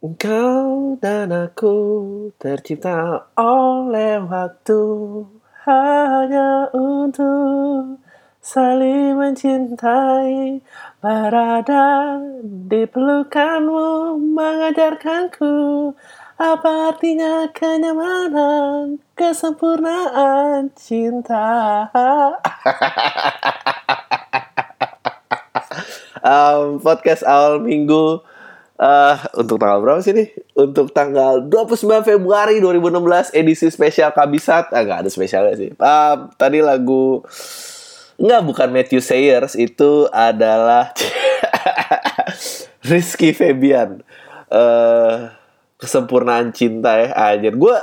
Engkau dan aku tercipta oleh waktu hanya untuk saling mencintai. Berada di pelukanmu mengajarkanku apa artinya kenyamanan kesempurnaan cinta. Um, podcast awal minggu uh, untuk tanggal berapa sih nih? Untuk tanggal 29 Februari 2016 edisi spesial Kabisat. Ah, gak ada spesialnya sih. Uh, tadi lagu Enggak, bukan Matthew Sayers. Itu adalah Rizky Febian. Uh, kesempurnaan cinta ya. Anjir. Gue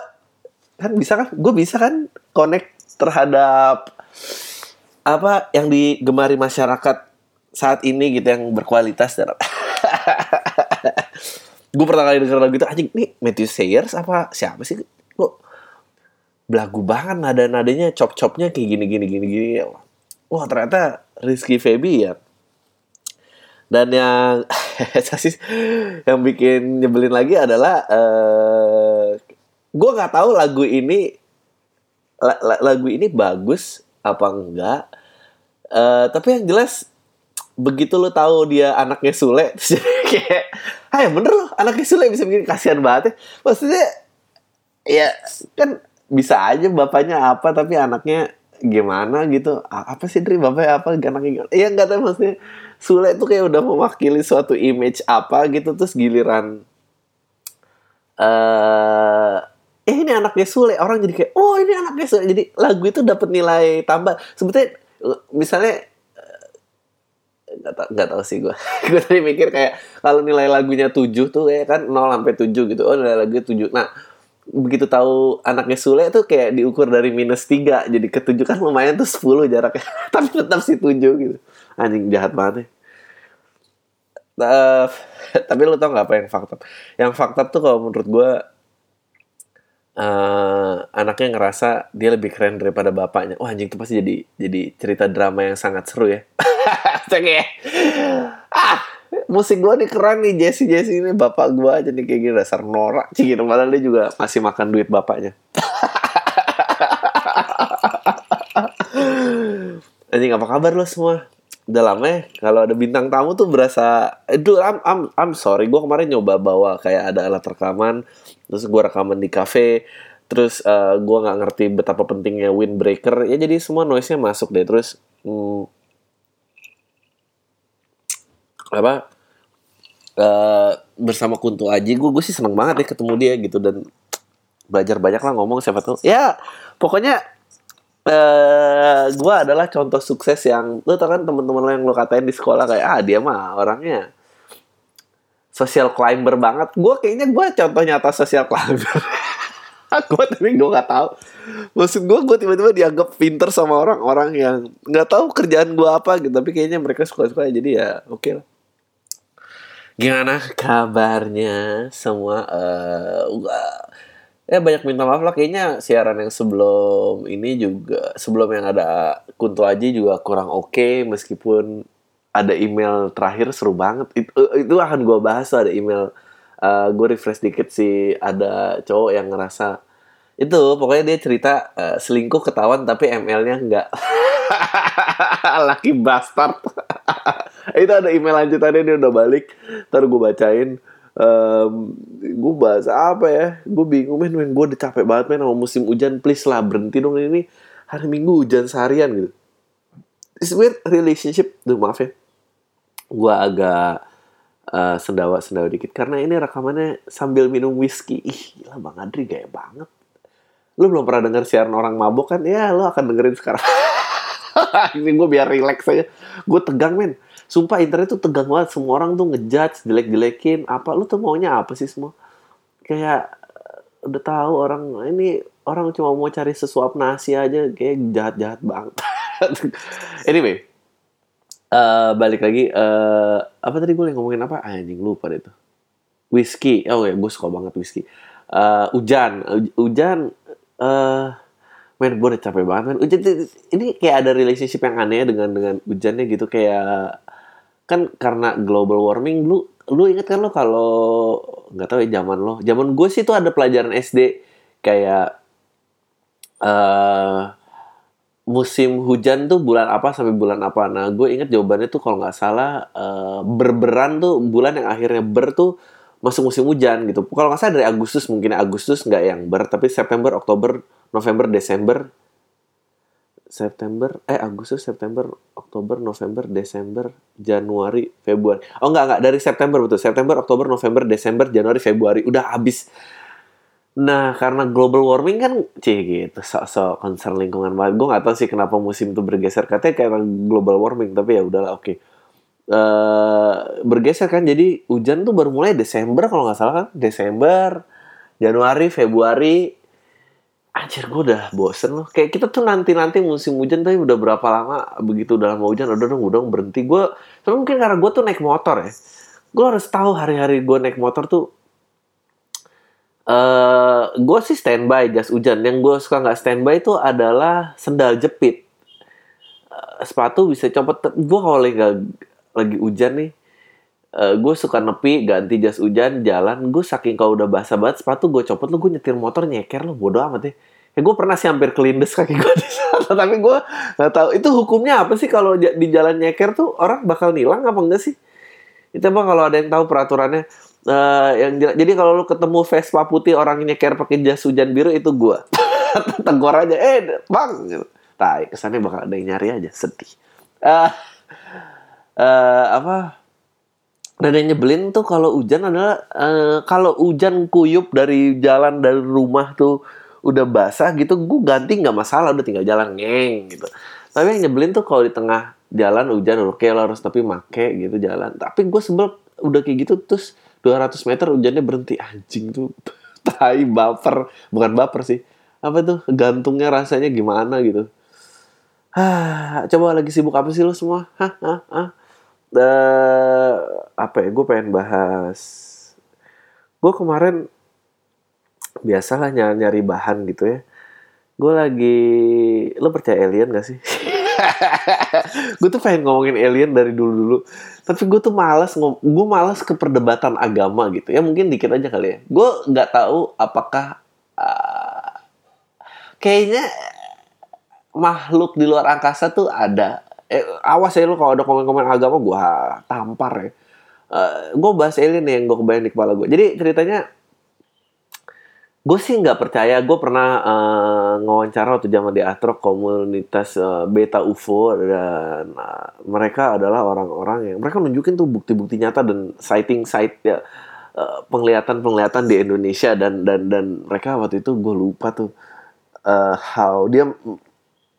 kan bisa kan? Gue bisa kan connect terhadap apa yang digemari masyarakat saat ini gitu yang berkualitas dan gue pertama kali denger lagu itu anjing nih Matthew Sayers apa siapa sih? Kok belagu banget nada nadanya cop copnya kayak gini gini gini gini. Wah ternyata Rizky Febi ya dan yang yang bikin nyebelin lagi adalah uh, gue nggak tahu lagu ini lagu ini bagus apa enggak. Uh, tapi yang jelas begitu lo tahu dia anaknya Sule terus kayak ya bener loh anaknya Sule bisa bikin kasihan banget ya. Maksudnya ya kan bisa aja bapaknya apa tapi anaknya gimana gitu. Apa sih Dri bapaknya apa? Anaknya gimana? Iya nggak tahu maksudnya Sule itu kayak udah mewakili suatu image apa gitu terus giliran eh uh, eh ini anaknya Sule. Orang jadi kayak oh ini anaknya Sule. Jadi lagu itu dapat nilai tambah. Sebetulnya misalnya nggak tau, nggak tahu sih gue gue tadi mikir kayak kalau nilai lagunya 7 tuh kayak kan 0 sampai 7 gitu. Oh nilai lagunya 7 nah begitu tahu anaknya Sule tuh kayak diukur dari minus 3 jadi ke 7 kan lumayan tuh 10 jaraknya. Tapi tetap sih 7 gitu. Anjing jahat banget ya. Uh, tapi lu tau gak apa yang fakta yang fakta tuh kalau menurut gue uh, anaknya ngerasa dia lebih keren daripada bapaknya. Wah anjing tuh pasti jadi jadi cerita drama yang sangat seru ya. Ya. ah musik gue nih keren nih Jesse Jesse ini bapak gue aja nih kayak gini dasar norak. Sih gitu padahal dia juga masih makan duit bapaknya. Anjing apa kabar lo semua? Udah lama ya kalau ada bintang tamu tuh berasa itu I'm, I'm, I'm sorry gue kemarin nyoba bawa kayak ada alat rekaman terus gue rekaman di cafe terus uh, eh, gue nggak ngerti betapa pentingnya windbreaker. Ya jadi semua noise nya masuk deh. Terus hmm, apa uh, bersama Kunto Aji gue gue sih seneng banget ya ketemu dia gitu. Dan belajar banyak lah ngomong siapa tuh ya pokoknya uh, eh, gue adalah contoh sukses yang lo tau kan temen-temen lo yang lo katain di sekolah kayak ah dia mah orangnya social climber banget. Gue kayaknya gue contoh nyata social climber. Gue tapi gue gak tahu. Maksud gue gue tiba-tiba dianggap pinter sama orang-orang yang nggak tahu kerjaan gue apa gitu. Tapi kayaknya mereka suka-suka jadi ya oke okay lah. Gimana kabarnya semua? Uh, ya banyak minta maaf lah. Kayaknya siaran yang sebelum ini juga sebelum yang ada Kunto Aji juga kurang oke okay, meskipun ada email terakhir seru banget. Itu, itu akan gue bahas ada email uh, eh, gue refresh dikit sih. Ada cowok yang ngerasa itu pokoknya dia cerita uh, selingkuh ketahuan tapi ML-nya enggak. Laki bastard. Itu ada email lanjutannya dia udah balik. Ntar gue bacain. Um, gue bahas apa ya? Gue bingung men, men gue udah capek banget men sama musim hujan. Please lah berhenti dong ini. Hari minggu hujan seharian gitu. It's weird relationship. Tuh maaf ya gue agak uh, sendawa sendawa dikit. Karena ini rekamannya sambil minum whisky. Ih gila bang Adri gaya banget. Lu belum pernah denger siaran orang mabok kan? Ya lu akan dengerin sekarang. Ini gue biar relax aja. Gue tegang men. Sumpah internet tuh tegang banget. Semua orang tuh ngejudge jelek-jelekin. Apa lu tuh maunya apa sih semua? Kayak udah tahu orang ini orang cuma mau cari sesuap nasi aja. Kayak jahat-jahat banget. Anyway uh, balik lagi uh, apa tadi gue ngomongin apa? Ah, anjing lupa deh tuh whisky. Oh ya gue suka banget whisky. Uh, hujan. Hujan uh, men gue udah capek banget men. Hujan ini kayak ada relationship yang aneh dengan dengan hujannya gitu. Kayak kan karena global warming lu lu inget kan lo kalau nggak tahu ya zaman lo zaman gue sih tuh ada pelajaran SD kayak uh, musim hujan tuh bulan apa sampai bulan apa? Nah gue inget jawabannya tuh kalau nggak salah uh, berberan tuh bulan yang akhirnya ber tuh masuk musim hujan gitu. Kalau nggak salah dari Agustus mungkin Agustus nggak yang ber tapi September Oktober November Desember. September eh Agustus September Oktober November Desember Januari Februari. Oh enggak enggak dari September betul. September Oktober November Desember Januari Februari. Udah habis nah karena global warming kan cie gitu sok-sok concern lingkungan banget. Gue nggak tahu sih kenapa musim itu bergeser. Katanya karena global warming tapi ya udahlah oke. Okay. uh, bergeser kan jadi hujan tuh baru mulai Desember kalau nggak salah kan? Desember Januari Februari. Anjir gue udah bosen loh. Kayak kita tuh nanti nanti musim hujan tapi udah berapa lama begitu udah lama hujan udah dong udah berhenti. Gue tapi mungkin karena gue tuh naik motor ya. Gue harus tahu hari-hari gue naik motor tuh eh, gue sih standby jas hujan. Yang gue suka nggak standby itu adalah sendal jepit. Uh, sepatu bisa copot. Gue kalau lagi lagi hujan nih uh, eh, gue suka nepi ganti jas hujan jalan. Gue saking kalau udah basah banget sepatu gue copot lo gue nyetir motor nyeker lo bodoh amat ya. Ya gue pernah sih hampir kelindes kaki gue di sana tapi gue nggak tahu. Itu hukumnya apa sih kalau di jalan nyeker tuh orang bakal nilang apa enggak sih? Itu bang kalau ada yang tahu peraturannya uh, yang jadi kalau lu ketemu Vespa putih orang nyeker pakai jas hujan biru itu gue tegur aja eh bang gitu. tai kesannya bakal ada yang nyari aja sedih. Uh, uh, apa? Dan yang nyebelin tuh kalau hujan adalah uh, kalau hujan kuyup dari jalan dari rumah tuh udah basah gitu gue ganti nggak masalah udah tinggal jalan ngeng gitu. Tapi yang nyebelin tuh kalau di tengah jalan hujan oke okay, lo harus tapi make gitu jalan. Tapi gue sebel udah kayak gitu terus 200 meter hujannya berhenti. Anjing tuh. Tai baper. Bukan baper sih. Apa tuh? Gantungnya rasanya gimana gitu. Hah, coba lagi sibuk apa sih lo semua? Hah? Uh, apa ya? Gue pengen bahas. Gue kemarin biasalah nyari, nyari bahan gitu ya. Gue lagi lo percaya alien gak sih gue tuh pengen ngomongin alien dari dulu dulu tapi gue tuh malas gue malas ke perdebatan agama gitu. Ya mungkin dikit aja kali ya. Gue nggak tahu apakah uh, kayaknya makhluk di luar angkasa tuh ada. Eh, awas ya lu kalau ada komen-komen agama gue tampar ya. Uh, eh, gue bahas alien yang gue kebayang di kepala gue jadi ceritanya gue sih nggak percaya gue pernah uh, ngawancara waktu zaman di Astro komunitas uh, beta UFO dan uh, mereka adalah orang-orang yang mereka nunjukin tuh bukti-bukti nyata dan sighting site ya uh, penglihatan-penglihatan di Indonesia dan dan dan mereka waktu itu gue lupa tuh uh, how dia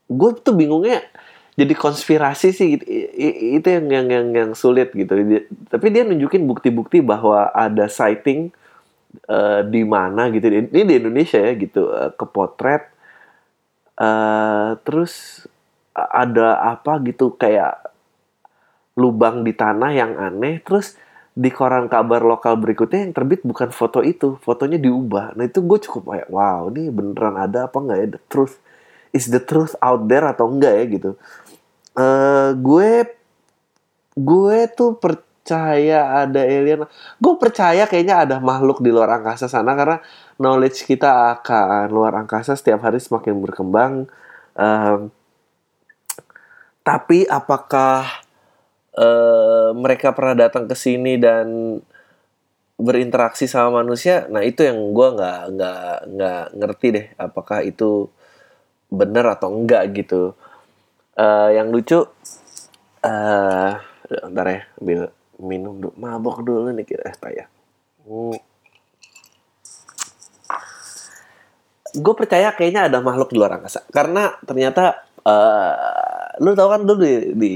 gue tuh bingungnya jadi konspirasi sih gitu. itu yang yang yang yang sulit gitu tapi dia nunjukin bukti-bukti bahwa ada sighting uh, di mana gitu. Ini di Indonesia ya gitu uh, kepotret. Uh, terus ada apa gitu kayak lubang di tanah yang aneh. Terus di koran kabar lokal berikutnya yang terbit bukan foto itu fotonya diubah. Nah itu gue cukup kayak wow ini beneran ada apa enggak ya? The truth is the truth out there atau enggak ya? Gitu. Uh, gue gue tuh per, percaya ada alien. Gue percaya kayaknya ada makhluk di luar angkasa sana karena knowledge kita akan luar angkasa setiap hari semakin berkembang. Um, tapi apakah uh, mereka pernah datang ke sini dan berinteraksi sama manusia? Nah itu yang gue nggak nggak nggak ngerti deh. Apakah itu benar atau enggak gitu. Uh, yang lucu, uh, bentar ya, ambil minum dulu mabok dulu nih kira eh ya hmm. gue percaya kayaknya ada makhluk di luar angkasa karena ternyata uh, lu tau kan dulu di, di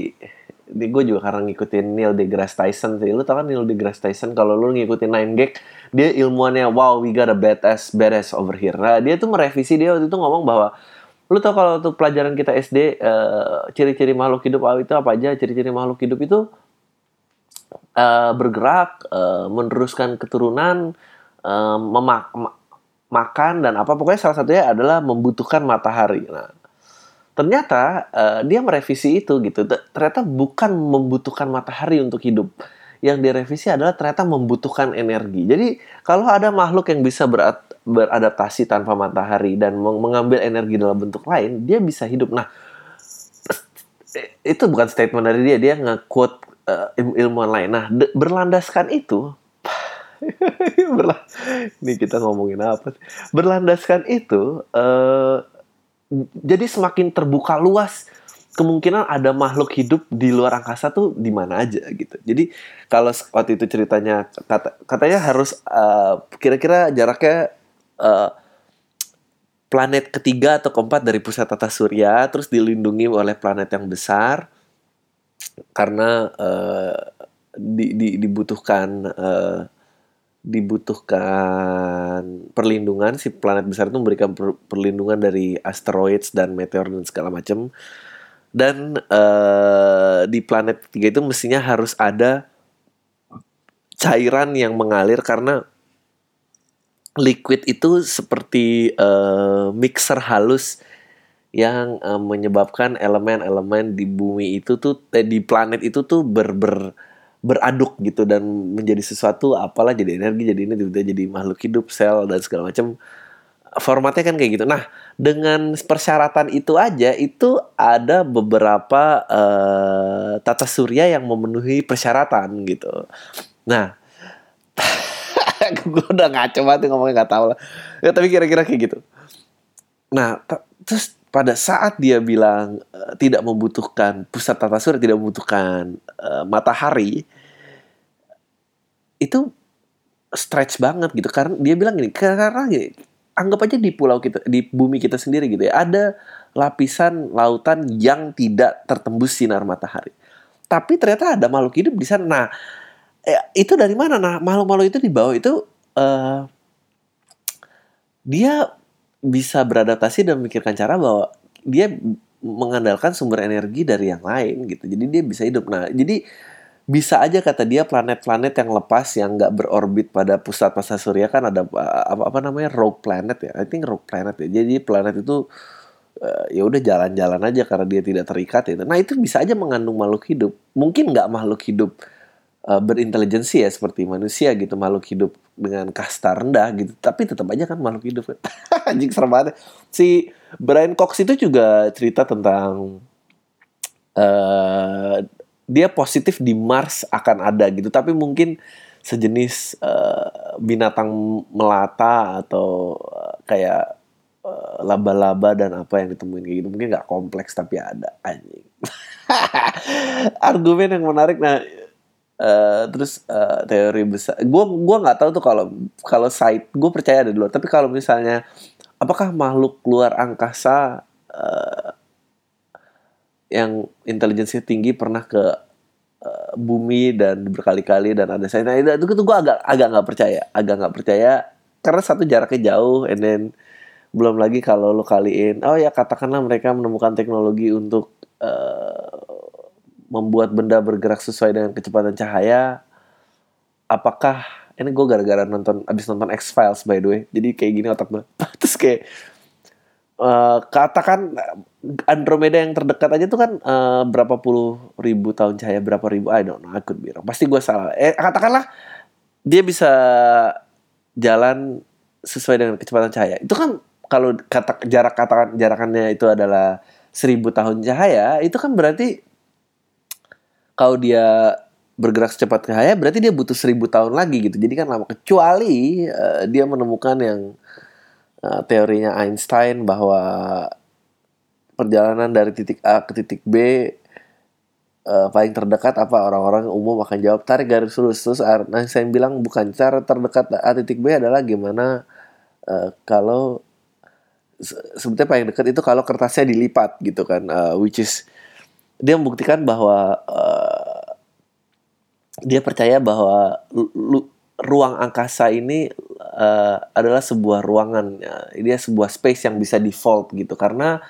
di gue juga karena ngikutin Neil deGrasse Tyson sih. Lu tau kan Neil deGrasse Tyson kalau lu ngikutin Nine Gag, dia ilmuannya wow we got a badass badass over here. Nah, dia tuh merevisi dia waktu itu ngomong bahwa lu tau kalau tuh pelajaran kita SD uh, eh, ciri-ciri makhluk hidup itu apa aja? Ciri-ciri makhluk hidup itu uh, bergerak, uh, meneruskan keturunan, uh, memak makan dan apa pokoknya salah satunya adalah membutuhkan matahari. Nah, ternyata uh, dia merevisi itu gitu. Ternyata bukan membutuhkan matahari untuk hidup. yang direvisi adalah ternyata membutuhkan energi. Jadi kalau ada makhluk yang bisa berat, beradaptasi tanpa matahari dan mengambil energi dalam bentuk lain, dia bisa hidup. Nah, itu bukan statement dari dia, dia nge-quote uh, ilmuwan lain. Nah, berlandaskan itu ini kita ngomongin apa berlandaskan itu uh, jadi semakin terbuka luas kemungkinan ada makhluk hidup di luar angkasa tuh di mana aja gitu. Jadi kalau waktu itu ceritanya kata, katanya harus uh, kira-kira jaraknya uh, planet ketiga atau keempat dari pusat tata surya terus dilindungi oleh planet yang besar karena uh, di, di, dibutuhkan uh, dibutuhkan perlindungan. Si planet besar itu memberikan per, perlindungan dari asteroids dan meteor dan segala macam dan uh, di planet ketiga itu mestinya harus ada cairan yang mengalir karena liquid itu seperti uh, mixer halus yang uh, menyebabkan elemen-elemen di bumi itu tuh eh, di planet itu tuh ber, ber beraduk gitu dan menjadi sesuatu apalah jadi energi jadi ini tiba-tiba jadi makhluk hidup sel dan segala macam. Formatnya kan kayak gitu. Nah dengan persyaratan itu aja itu ada beberapa uh, tata surya yang memenuhi persyaratan gitu. Nah gue udah ngaco banget ngomongnya nggak tahu lah. Ya, tapi kira-kira kayak gitu. Nah terus pada saat dia bilang uh, tidak membutuhkan pusat tata surya tidak membutuhkan uh, matahari itu stretch banget gitu. Karena dia bilang gini karena gini anggap aja di pulau kita di bumi kita sendiri gitu ya ada lapisan lautan yang tidak tertembus sinar matahari. Tapi ternyata ada makhluk hidup di sana. Nah ya, itu dari mana? Nah makhluk-makhluk itu di bawah itu uh, dia bisa beradaptasi dan memikirkan cara bahwa dia mengandalkan sumber energi dari yang lain gitu. Jadi dia bisa hidup. Nah jadi bisa aja kata dia planet-planet yang lepas yang nggak berorbit pada pusat masa surya kan ada apa apa namanya rogue planet ya? I think rogue planet ya. Jadi planet itu uh, ya udah jalan-jalan aja karena dia tidak terikat itu nah itu bisa aja mengandung makhluk hidup. Mungkin nggak makhluk hidup uh, berintelijensi ya seperti manusia gitu makhluk hidup dengan kasta rendah gitu. Tapi tetap aja kan makhluk hidup. Anjing serem banget. Si Brian Cox itu juga cerita tentang uh, dia positif di Mars akan ada gitu. Tapi mungkin sejenis uh, binatang melata atau uh, kayak laba-laba dan apa yang ditemuin kayak gitu. Mungkin nggak kompleks tapi ada. Anjing. Argumen yang menarik. Nah uh, terus uh, teori besar gue gua nggak tahu tuh kalau kalau site gue percaya ada di luar. Tapi kalau misalnya apakah makhluk luar angkasa uh, yang intelijensinya tinggi pernah ke bumi dan berkali-kali dan ada saya nah itu, itu gue agak agak nggak percaya agak nggak percaya. Karena satu jaraknya jauh and then belum lagi kalau lo kaliin oh ya katakanlah mereka menemukan teknologi untuk uh, membuat benda bergerak sesuai dengan kecepatan cahaya apakah ini gue gara-gara nonton abis nonton X Files by the way. Jadi kayak gini otak gue terus kayak uh, katakan Andromeda yang terdekat aja tuh kan uh, berapa puluh ribu tahun cahaya berapa ribu I don't know I could be wrong. pasti gue salah. Eh katakanlah dia bisa jalan sesuai dengan kecepatan cahaya. Itu kan kalau kata jarak katakan jarakannya itu adalah seribu tahun cahaya itu kan berarti kalau dia bergerak secepat cahaya berarti dia butuh seribu tahun lagi gitu. Jadi kan lama. Kecuali uh, dia menemukan yang uh, teorinya Einstein bahwa perjalanan dari titik A ke titik B uh, paling terdekat apa orang-orang umum akan jawab tarik garis lurus. Terus saya bilang bukan cara terdekat A titik B adalah gimana uh, kalau sebetulnya paling dekat itu kalau kertasnya dilipat gitu kan uh, which is dia membuktikan bahwa uh, dia percaya bahwa lu, ruang angkasa ini uh, adalah sebuah ruangan uh, dia sebuah space yang bisa default gitu karena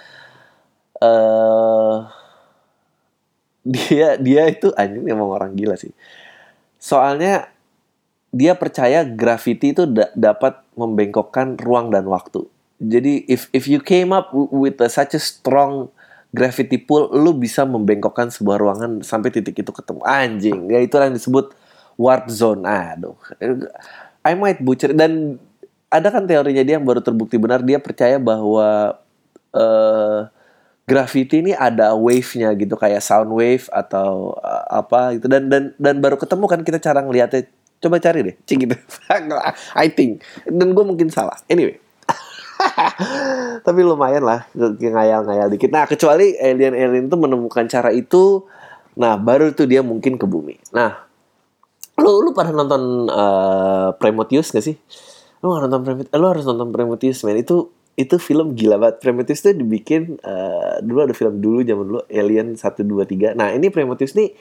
uh, dia dia itu anjing emang orang gila sih. Soalnya dia percaya gravity itu da dapat membengkokkan ruang dan waktu. Jadi if if you came up with a, such a strong gravity pull, lu bisa membengkokkan sebuah ruangan sampai titik itu ketemu. Anjing, ya itu yang disebut warp zone. Aduh, I might butcher. Dan ada kan teorinya dia yang baru terbukti benar dia percaya bahwa uh, graffiti ini ada wave-nya gitu kayak sound wave atau uh, apa gitu. Dan dan dan baru ketemu kan kita cara ngeliatnya. Coba cari deh. Cik gitu. I think. Dan gue mungkin salah. Anyway tapi lumayan lah ngayal-ngayal dikit. Nah kecuali alien-alien itu menemukan cara itu nah baru tuh dia mungkin ke bumi. Nah lu lu pada nonton uh, Prometheus gak sih? Lu harus nonton Prometheus lu harus nonton Prometheus man itu itu film gila banget. Prometheus tuh dibikin uh, dulu ada film dulu zaman dulu Alien satu dua tiga. Nah ini Prometheus nih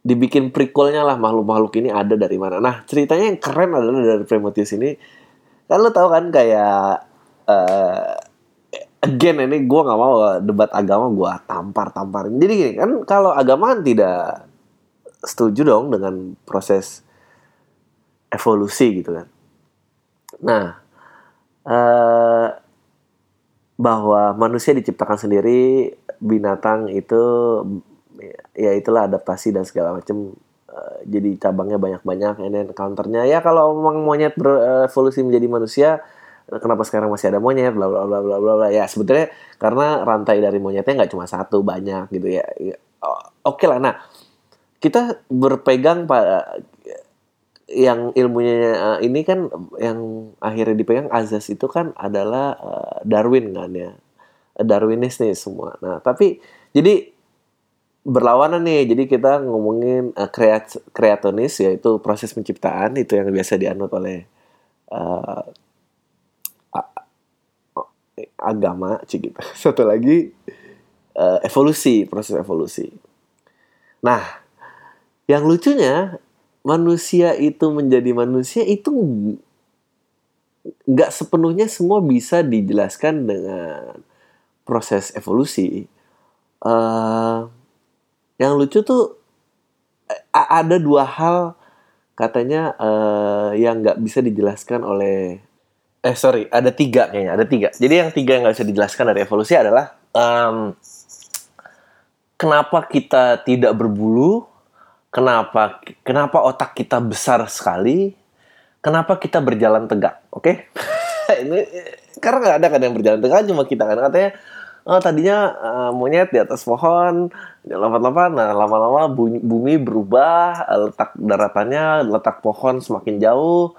dibikin prequelnya lah makhluk-makhluk ini ada dari mana. Nah ceritanya yang keren adalah dari Prometheus ini. Kan lu tahu kan kayak uh, again ini gue nggak mau debat agama gue tampar tamparin jadi gini kan kalau agama kan tidak setuju dong dengan proses evolusi gitu kan. Nah, uh, bahwa manusia diciptakan sendiri, binatang itu ya itulah adaptasi dan segala macam jadi cabangnya banyak-banyak. Ini counternya ya kalau memang monyet berevolusi menjadi manusia kenapa sekarang masih ada monyet bla bla bla bla bla bla. Ya sebetulnya karena rantai dari monyetnya nggak cuma satu banyak gitu ya, ya oke okay lah. Nah kita berpegang pada yang ilmunya uh, ini kan yang akhirnya dipegang Azaz itu kan adalah uh, Darwin kan ya. Darwinis nih semua. Nah tapi jadi berlawanan nih. Jadi kita ngomongin uh, kreat kreatonis yaitu proses penciptaan itu yang biasa dianut oleh agama cik gitu. Satu lagi uh, evolusi proses evolusi. Nah yang lucunya manusia itu menjadi manusia itu nggak sepenuhnya semua bisa dijelaskan dengan proses evolusi. Uh, yang lucu tuh ada dua hal katanya uh, yang nggak bisa dijelaskan oleh eh sorry ada tiga kayaknya ada tiga jadi yang tiga yang nggak bisa dijelaskan dari evolusi adalah um, kenapa kita tidak berbulu kenapa kenapa otak kita besar sekali, kenapa kita berjalan tegak, oke? Okay? ini karena nggak ada kan yang berjalan tegak cuma kita kan katanya oh tadinya uh, monyet di atas pohon lompat-lompat nah lama-lama bumi, bumi berubah letak daratannya letak pohon semakin jauh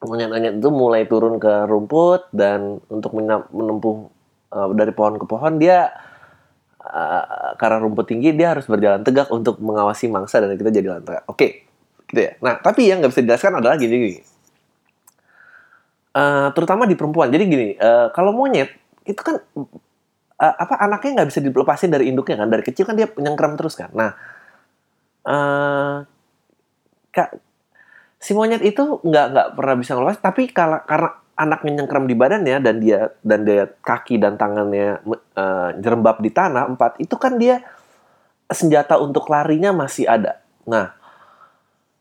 monyet-monyet itu mulai turun ke rumput dan untuk menempuh uh, dari pohon ke pohon dia uh, karena rumput tinggi dia harus berjalan tegak untuk mengawasi mangsa dan kita jadi jalan tegak. Oke, okay. gitu ya. Nah, tapi yang nggak bisa dijelaskan adalah gini, gini. Uh, terutama di perempuan. Jadi gini, uh, kalau monyet itu kan uh, apa anaknya nggak bisa dilepasin dari induknya kan dari kecil kan dia nyengkram terus kan. Nah, uh, kak si monyet itu nggak nggak pernah bisa ngelepas tapi kalau karena anaknya nyengkram di badannya dan dia dan dia kaki dan tangannya uh, di tanah empat itu kan dia senjata untuk larinya masih ada. Nah,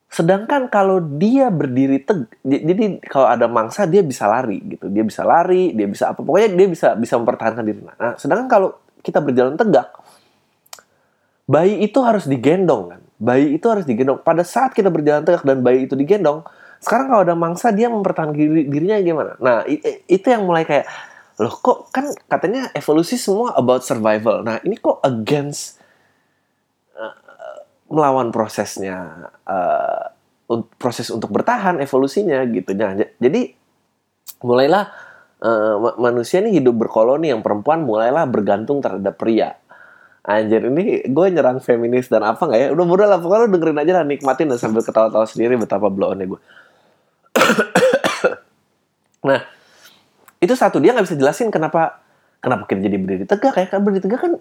sedangkan kalau dia berdiri teg, jadi kalau ada mangsa dia bisa lari gitu, dia bisa lari, dia bisa apa, pokoknya dia bisa bisa mempertahankan diri. Nah, sedangkan kalau kita berjalan tegak, bayi itu harus digendong kan, bayi itu harus digendong. Pada saat kita berjalan tegak dan bayi itu digendong, sekarang kalau ada mangsa dia mempertahankan diri, dirinya gimana? Nah itu yang mulai kayak loh kok kan katanya evolusi semua about survival. Nah ini kok against uh, melawan prosesnya uh, proses untuk bertahan evolusinya gitu. Nah, jadi mulailah uh, manusia ini hidup berkoloni yang perempuan mulailah bergantung terhadap pria. Anjir ini gue nyerang feminis dan apa nggak ya? Udah bodo lah pokoknya dengerin aja lah nikmatin dan sambil ketawa-tawa sendiri betapa blow gue. nah, itu satu dia nggak bisa jelasin kenapa kenapa kita jadi berdiri tegak ya kan berdiri tegak kan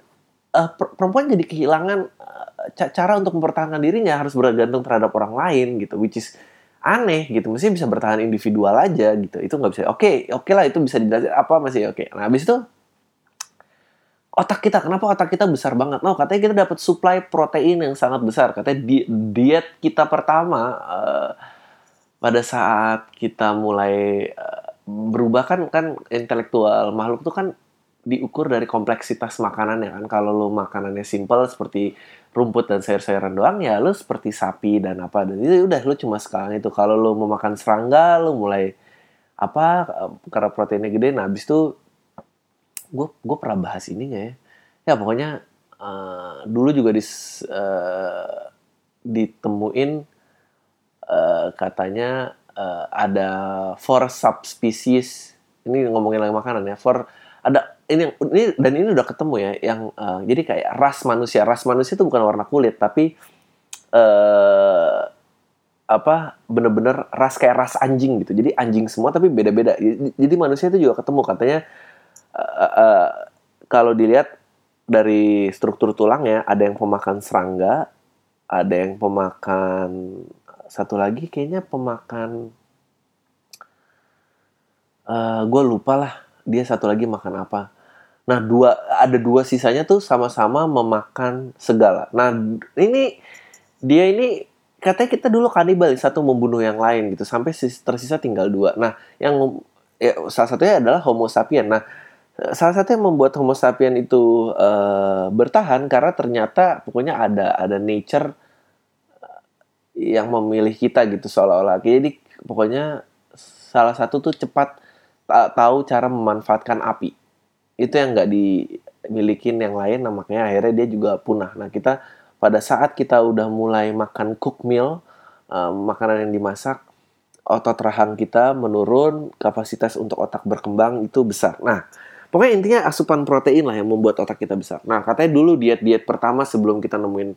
uh, perempuan jadi kehilangan uh, cara untuk mempertahankan dirinya harus bergantung terhadap orang lain gitu, which is aneh gitu mesti bisa bertahan individual aja gitu itu nggak bisa oke okay, oke okay lah itu bisa dijelasin apa masih oke okay. nah habis itu otak kita kenapa otak kita besar banget no katanya kita dapat supply protein yang sangat besar katanya di, diet kita pertama uh, pada saat kita mulai uh, berubah kan kan intelektual makhluk tuh kan diukur dari kompleksitas makanannya kan. Kalau lo makanannya simple seperti rumput dan sayur-sayuran doang ya lo seperti sapi dan apa dan itu udah lo cuma sekarang itu. Kalau lo mau makan serangga lo mulai apa eh, karena proteinnya gede nah habis itu gue gue pernah bahas ini nggak ya. Ya pokoknya uh, dulu juga dis, uh, ditemuin uh, katanya uh, ada four subspecies. Ini ngomongin lagi makanan ya. For ada ini ini dan ini udah ketemu ya yang uh, jadi kayak ras manusia. Ras manusia itu bukan warna kulit tapi uh, apa bener-bener ras kayak ras anjing gitu. Jadi anjing semua tapi beda-beda. Jadi manusia itu juga ketemu katanya uh, kalau dilihat dari struktur tulangnya ada yang pemakan serangga ada yang pemakan satu lagi kayaknya pemakan uh, gue lupa lah dia satu lagi makan apa. Nah dua ada dua sisanya tuh sama-sama memakan segala. Nah ini dia ini katanya kita dulu kanibal satu membunuh yang lain gitu sampai tersisa tinggal dua. Nah yang ya, salah satunya adalah Homo sapien nah salah satu yang membuat Homo sapien itu uh, bertahan karena ternyata pokoknya ada ada nature yang memilih kita gitu seolah-olah. Jadi pokoknya salah satu tuh cepat tahu cara memanfaatkan api. Itu yang nggak dimilikin yang lain nah makanya akhirnya dia juga punah. Nah kita pada saat kita udah mulai makan cook meal uh, makanan yang dimasak otot rahang kita menurun kapasitas untuk otak berkembang itu besar. Nah pokoknya intinya asupan protein lah yang membuat otak kita besar. Nah katanya dulu diet diet pertama sebelum kita nemuin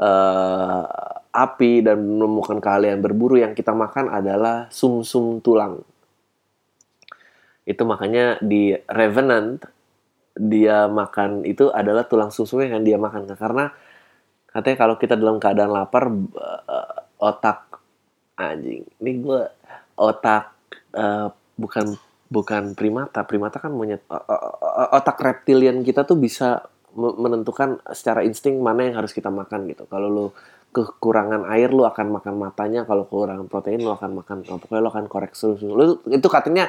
uh, api dan menemukan keahlian berburu yang kita makan adalah sumsum -sum tulang. Itu makanya di Revenant dia makan itu adalah tulang susu yang dia makan. Karena katanya kalau kita dalam keadaan lapar uh, otak anjing ini gue otak uh, bukan bukan primata. Primata kan monyet otak reptilian kita tuh bisa menentukan secara insting mana yang harus kita makan gitu. Kalau lo kekurangan air lo akan makan matanya. Kalau kekurangan protein lo akan makan pokoknya lo akan koreksi lo itu katanya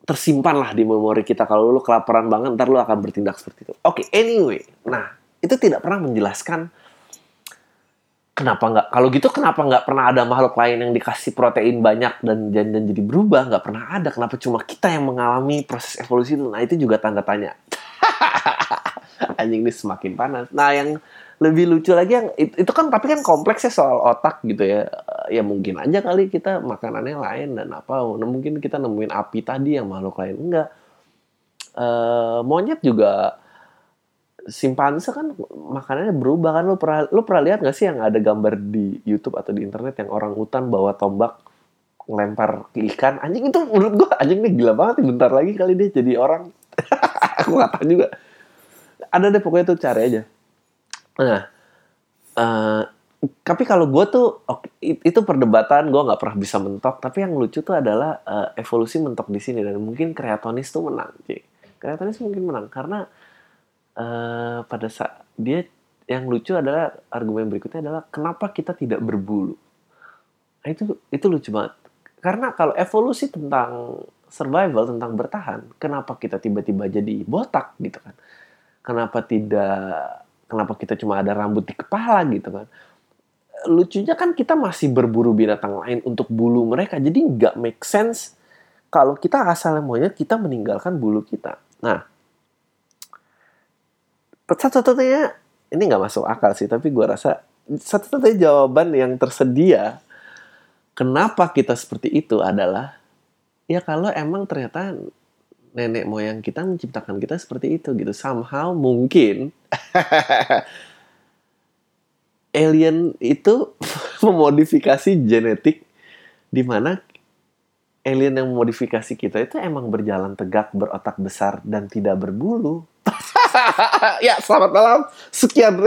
tersimpan lah di memori kita. Kalau lu kelaparan banget ntar lu akan bertindak seperti itu. Oke, okay, anyway, nah itu tidak pernah menjelaskan kenapa nggak kalau gitu kenapa nggak pernah ada makhluk lain yang dikasih protein banyak dan dan, dan jadi berubah? Nggak pernah ada. Kenapa cuma kita yang mengalami proses evolusi itu? Nah itu juga tanda tanya. Anjing ini semakin panas. Nah yang lebih lucu lagi yang itu, kan tapi kan kompleksnya soal otak gitu ya. Ya mungkin aja kali kita makanannya lain dan apa. Nah, mungkin kita nemuin api tadi yang makhluk lain. Enggak e, monyet juga simpanse kan makanannya berubah kan? Lo pernah lo pernah lihat gak sih yang ada gambar di YouTube atau di internet yang orang hutan bawa tombak ngelempar ke ikan? Anjing itu menurut gua anjing ini gila banget bentar lagi kali dia jadi orang. Aku gak tahu juga. Ada deh pokoknya tuh cari aja. Nah, uh, tapi kalau gue tuh itu perdebatan gue nggak pernah bisa mentok. Tapi yang lucu tuh adalah uh, evolusi mentok di sini. Dan mungkin kreatonis tuh menang, sih. Kreatonis mungkin menang karena uh, pada saat dia yang lucu adalah argumen berikutnya adalah kenapa kita tidak berbulu. Nah, itu itu lucu banget. Karena kalau evolusi tentang survival tentang bertahan, kenapa kita tiba-tiba jadi botak gitu kan? Kenapa tidak kenapa kita cuma ada rambut di kepala gitu kan lucunya kan kita masih berburu binatang lain untuk bulu mereka jadi nggak make sense kalau kita asalnya monyet kita meninggalkan bulu kita nah satu-satunya ini nggak masuk akal sih tapi gue rasa satu-satunya jawaban yang tersedia kenapa kita seperti itu adalah ya kalau emang ternyata nenek moyang kita menciptakan kita seperti itu gitu. Somehow mungkin alien itu memodifikasi genetik di mana alien yang memodifikasi kita itu emang berjalan tegak, berotak besar dan tidak berbulu. ya, selamat malam. Sekian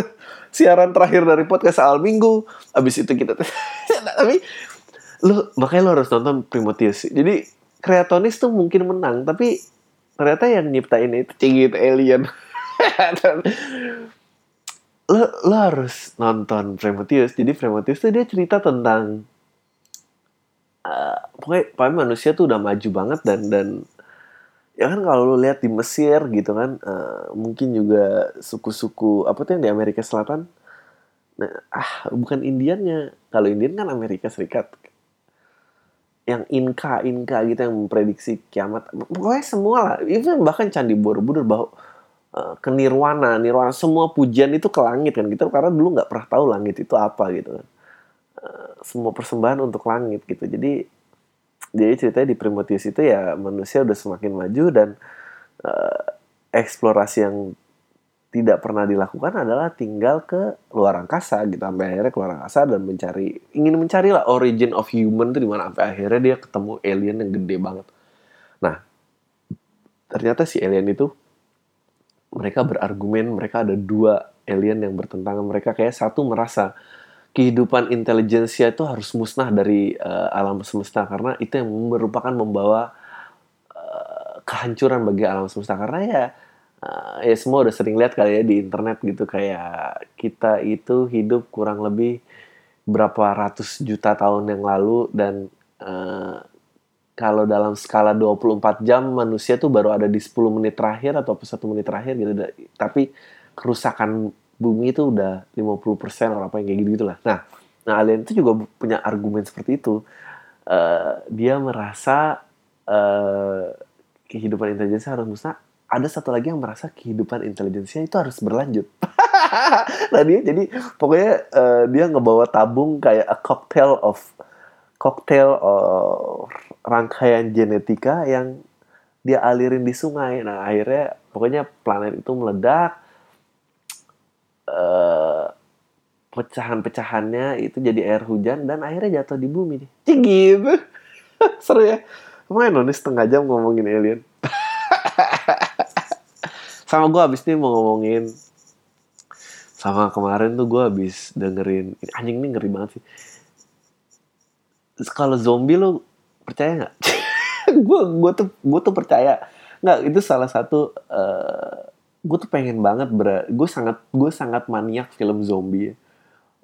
siaran terakhir dari podcast Al Minggu. Abis itu kita tapi lu makanya lo harus nonton Primotius. Jadi Kreatonis tuh mungkin menang, tapi ternyata yang nyiptain itu cingit alien lo, lo harus nonton Prometheus jadi Prometheus tuh dia cerita tentang uh, pokoknya, pokoknya manusia tuh udah maju banget dan dan ya kan kalau lu lihat di Mesir gitu kan uh, mungkin juga suku-suku apa tuh yang di Amerika Selatan? Nah, ah bukan Indiannya. Kalau Indian kan Amerika Serikat. Yang Inka Inka gitu yang memprediksi kiamat. Pokoknya semua lah. Itu bahkan Candi Borobudur bahwa uh, ke Nirwana. Nirwana semua pujian itu ke langit kan gitu. Karena dulu nggak pernah tahu langit itu apa gitu kan. Uh, semua persembahan untuk langit gitu. Jadi jadi ceritanya di Prometheus itu ya manusia udah semakin maju dan uh, eksplorasi yang tidak pernah dilakukan adalah tinggal ke luar angkasa gitu. Sampai akhirnya ke luar angkasa dan mencari ingin mencari lah origin of human itu di mana. Sampai akhirnya dia ketemu alien yang gede banget. Nah, ternyata si alien itu mereka berargumen mereka ada dua alien yang bertentangan. Mereka kayak satu merasa kehidupan intelijensia itu harus musnah dari uh, alam semesta karena itu yang merupakan membawa uh, kehancuran bagi alam semesta. Karena ya uh, ya semua udah sering lihat kali ya di internet gitu kayak kita itu hidup kurang lebih berapa ratus juta tahun yang lalu dan uh, kalau dalam skala 24 jam manusia tuh baru ada di 10 menit terakhir atau satu menit terakhir gitu. Tapi kerusakan bumi itu udah 50% atau apa yang kayak gitu gitulah. Nah, nah alien itu juga punya argumen seperti itu. Uh, dia merasa uh, kehidupan intelijensi harus musnah ada satu lagi yang merasa kehidupan intelijensia itu harus berlanjut. nah dia jadi pokoknya uh, dia ngebawa tabung kayak a cocktail of cocktail of rangkaian genetika yang dia alirin di sungai. Nah akhirnya pokoknya planet itu meledak. Uh, pecahan-pecahannya itu jadi air hujan dan akhirnya jatuh di bumi nih. Cik gitu. Seru ya. Lumayan nih setengah jam ngomongin alien. sama gue abis ini mau ngomongin sama kemarin tuh gue abis dengerin anjing ini ngeri banget sih kalau zombie lo percaya nggak gue gue tuh gue tuh percaya nggak itu salah satu uh, eh, gue tuh pengen banget gue sangat gue sangat maniak film zombie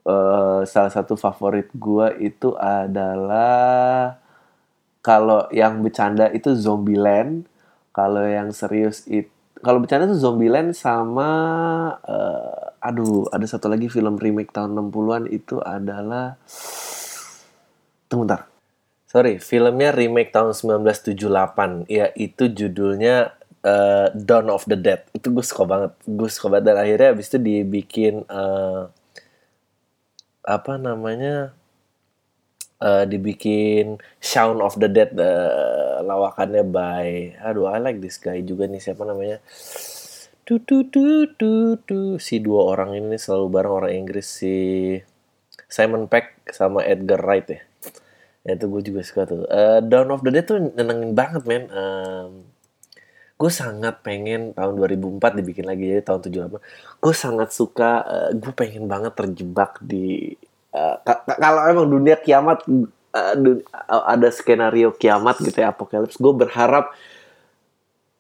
uh, salah satu favorit gue itu adalah kalau yang bercanda itu Zombieland kalau yang serius itu kalau bercanda tuh Zombieland sama uh, aduh ada satu lagi film remake tahun 60-an itu adalah tunggu bentar. Sorry, filmnya remake tahun 1978. Ya, itu judulnya uh, Dawn of the Dead. Itu gue suka banget. Gue suka banget dan akhirnya abis itu dibikin uh, apa namanya? uh, dibikin Shaun of the Dead uh, lawakannya by aduh I like this guy juga nih siapa namanya tu tu tu tu tu si dua orang ini selalu bareng orang Inggris si Simon Peck sama Edgar Wright ya ya itu gue juga suka tuh uh, Dawn of the Dead tuh nenengin banget men um, gue sangat pengen tahun 2004 dibikin lagi jadi tahun 78 gue sangat suka uh, gue pengen banget terjebak di uh, kalau emang dunia kiamat uh, ada skenario kiamat gitu ya apokalips gue berharap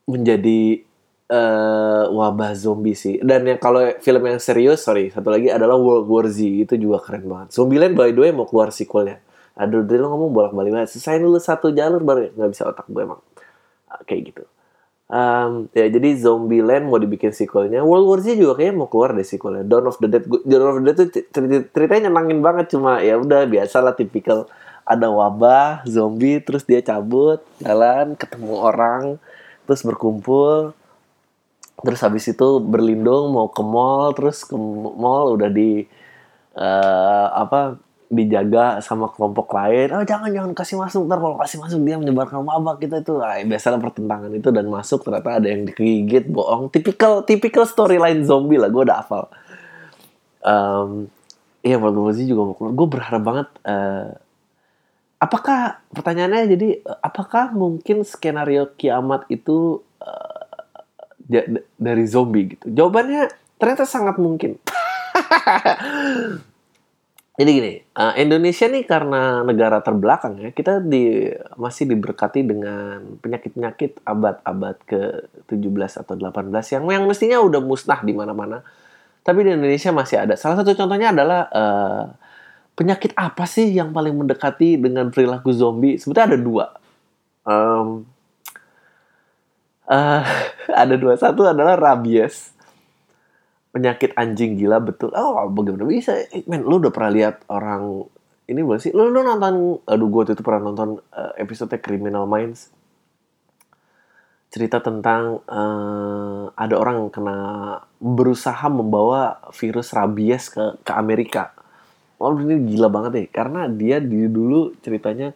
menjadi uh, wabah zombie sih. Dan yang kalau film yang serius sorry satu lagi adalah World War Z itu juga keren banget. Zombieland by the way mau keluar sequelnya. Aduh lo ngomong bolak-balik banget. Selesai dulu satu jalur baru nggak bisa otak gue emang. Kayak gitu Um, ya jadi Zombieland mau dibikin sequelnya. World War Z juga kayaknya mau keluar deh sequelnya. Dawn of the Dead. Dawn of the Dead tuh ceritanya nyenangin banget cuma ya udah biasa lah tipikal ada wabah zombie terus dia cabut jalan ketemu orang terus berkumpul terus habis itu berlindung mau ke mall terus ke mall udah di uh, apa dijaga sama kelompok lain oh jangan jangan kasih masuk ntar kalau kasih masuk dia menyebarkan wabah kita itu. Ah, biasalah pertentangan itu dan masuk ternyata ada yang digigit bohong. Tipikal tipikal storyline zombie lah gue udah hafal. Um, iya World sih juga mau keluar gue berharap banget uh, apakah pertanyaannya jadi apakah mungkin skenario kiamat itu uh, dari zombie gitu? Jawabannya ternyata sangat mungkin Jadi gini, uh, Indonesia nih karena negara terbelakang ya, kita di masih diberkati dengan penyakit-penyakit abad-abad ke-17 atau 18 yang yang mestinya udah musnah di mana-mana. Tapi di Indonesia masih ada. Salah satu contohnya adalah uh, penyakit apa sih yang paling mendekati dengan perilaku zombie? Sebetulnya ada dua. Um, uh, ada dua satu adalah rabies penyakit anjing gila betul. Oh bagaimana bisa? Eh, men lu udah pernah lihat orang ini belum sih? Lu, lu nonton aduh gue itu pernah nonton uh, episode Criminal Minds. Cerita tentang uh, ada orang yang kena berusaha membawa virus rabies ke ke Amerika. Oh ini gila banget deh karena dia di dulu ceritanya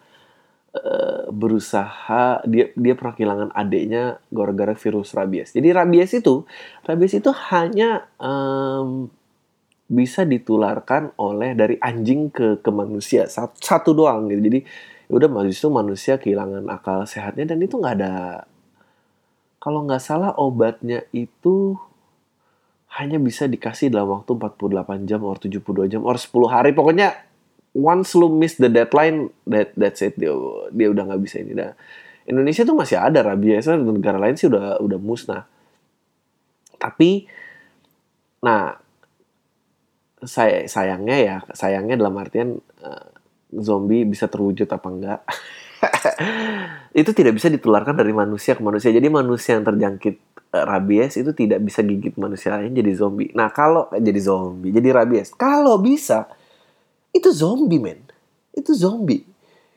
berusaha dia dia pernah kehilangan adiknya gara-gara virus rabies. Jadi rabies itu rabies itu hanya um, bisa ditularkan oleh dari anjing ke ke manusia satu, satu doang gitu. Jadi ya udah manusia manusia kehilangan akal sehatnya dan itu nggak ada kalau nggak salah obatnya itu hanya bisa dikasih dalam waktu 48 jam atau 72 jam atau 10 hari pokoknya once lu miss the deadline that that's it. Dia dia udah nggak bisa ini. Dah Indonesia tuh masih ada rabies negara lain sih udah udah musnah. Tapi nah saya sayangnya ya sayangnya dalam artian uh, zombie bisa terwujud apa enggak? Itu tidak bisa ditularkan dari manusia ke manusia. Jadi manusia yang terjangkit eh, rabies itu tidak bisa gigit manusia lain jadi zombie. Nah kalau eh, jadi zombie, jadi rabies, kalau bisa itu zombie men, itu zombie.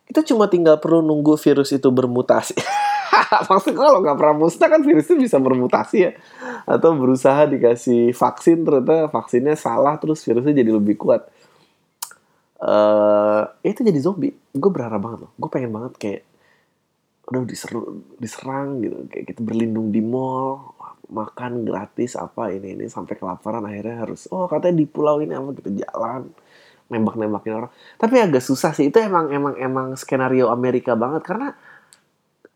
Kita cuma tinggal perlu nunggu virus itu bermutasi. Maksudnya kalau nggak pernah musnah kan itu bisa bermutasi ya. Atau berusaha dikasih vaksin ternyata vaksinnya salah terus virusnya jadi lebih kuat. Uh, itu jadi zombie. Gue berharap banget loh. Gue pengen banget kayak udah diseru, diserang gitu kayak kita berlindung di mall makan gratis apa ini ini sampai kelaparan akhirnya harus oh katanya di pulau ini apa gitu jalan nembak nembakin orang. Tapi agak susah sih itu emang emang emang skenario Amerika banget. Karena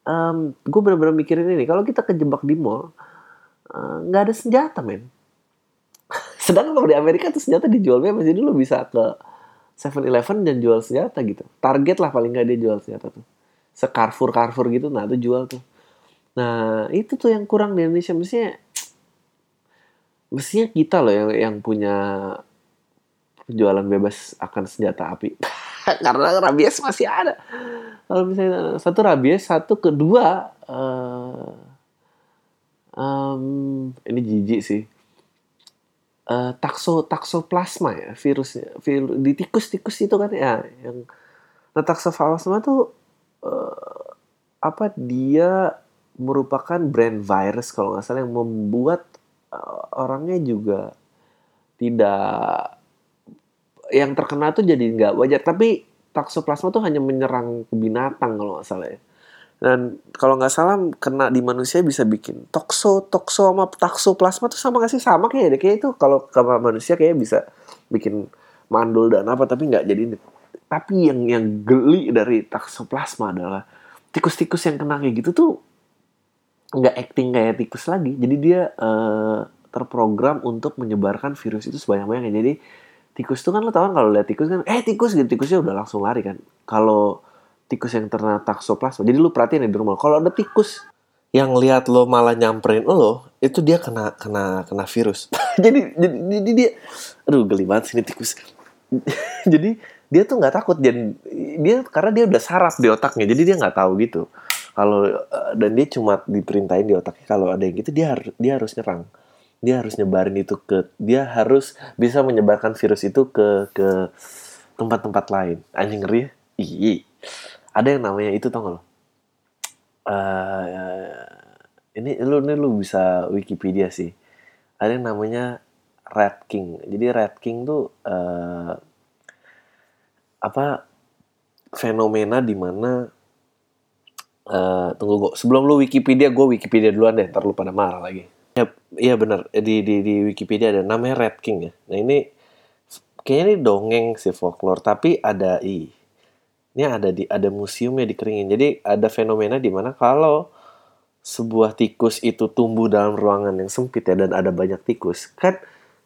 um, gue bener-bener mikirin ini kalau kita kejebak di mall eh, nggak uh, ada senjata men. Sedangkan kalau di Amerika tuh senjata dijual bebas jadi bisa ke 7-Eleven dan jual senjata gitu. Target lah paling nggak dia jual senjata tuh. Sekarfur karfur gitu nah itu jual tuh. Nah itu tuh yang kurang di Indonesia. Mestinya mestinya kita loh yang yang punya penjualan bebas akan senjata api. Karena rabies masih ada. Kalau misalnya satu rabies satu kedua uh, um, ini jijik sih. Uh, takso taksoplasma ya virusnya virus di tikus tikus itu kan ya yang nah taksoplasma tuh uh, apa dia merupakan brand virus kalau nggak salah yang membuat uh, orangnya juga tidak yang terkena tuh jadi nggak wajar. Tapi taksoplasma tuh hanya menyerang binatang kalau nggak salah ya. Dan kalau nggak salah kena di manusia bisa bikin tokso tokso sama taksoplasma tuh sama nggak sih? Sama kayak deh kayak itu. Kalau ke manusia kayak bisa bikin mandul dan apa tapi nggak jadi tapi yang yang geli dari taksoplasma adalah tikus-tikus yang kena kayak gitu tuh nggak acting kayak tikus lagi. Jadi dia uh, terprogram untuk menyebarkan virus itu sebanyak-banyaknya. Jadi tikus tuh kan lo tau kan kalau lihat tikus kan, eh tikus gitu tikusnya udah langsung lari kan. Kalau tikus yang terkena taksoplasma, jadi lu perhatiin ya di rumah. Kalau ada tikus yang lihat lo malah nyamperin lo, itu dia kena kena kena virus. jadi, jadi jadi dia, aduh geli banget sini tikus. jadi dia tuh nggak takut dan dia karena dia udah saraf di otaknya jadi dia nggak tahu gitu kalau eh, dan dia cuma diperintahin di otaknya kalau ada yang gitu dia harus dia harus nyerang dia harus nyebarin itu ke dia harus bisa menyebarkan virus itu ke ke tempat-tempat lain. Anjing ngeri ya? Iya ada yang namanya itu tau gak lo? Uh, ini lu ini lu bisa Wikipedia sih. Ada yang namanya Red King. Jadi Red King tuh uh, apa fenomena di mana uh, tunggu gue sebelum lu Wikipedia gue Wikipedia duluan deh ntar lu pada marah lagi ya iya benar di, di di Wikipedia ada namanya Red King ya nah ini kayaknya ini dongeng si folklore tapi ada i ini ada di ada museumnya di Keringin jadi ada fenomena di mana kalau sebuah tikus itu tumbuh dalam ruangan yang sempit ya dan ada banyak tikus kan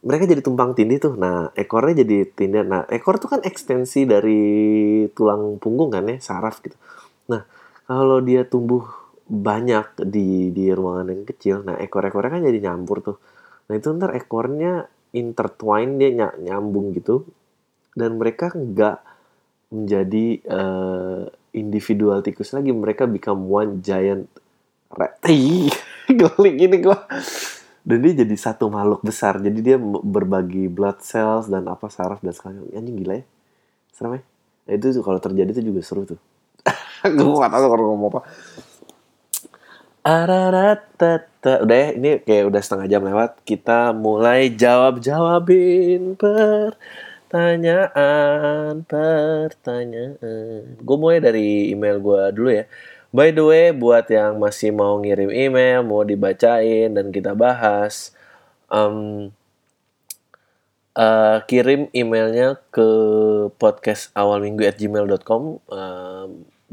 mereka jadi tumpang tindih tuh. Nah, ekornya jadi tindih. Nah, ekor tuh kan ekstensi dari tulang punggung kan ya, saraf gitu. Nah, kalau dia tumbuh banyak di di ruangan yang kecil, nah ekor-ekornya kan jadi nyampur tuh. Nah, itu ntar ekornya intertwine dia ny nyambung gitu. Dan mereka nggak menjadi uh, individual tikus lagi, mereka become one giant Re- Ih, geli gini gue dan dia jadi satu makhluk besar. Jadi dia berbagi blood cells dan apa saraf dan sekalian anjing gila ya. Serem ya. Nah, itu kalau terjadi itu juga seru tuh. Gue gak tau kalau ngomong apa Araratata. Udah ya, ini kayak udah setengah jam lewat. Kita mulai jawab-jawabin pertanyaan, pertanyaan. Gue mulai dari email gue dulu ya. By the way, buat yang masih mau ngirim email, mau dibacain dan kita bahas, em, eh, kirim emailnya ke podcast awal minggu at gmail.com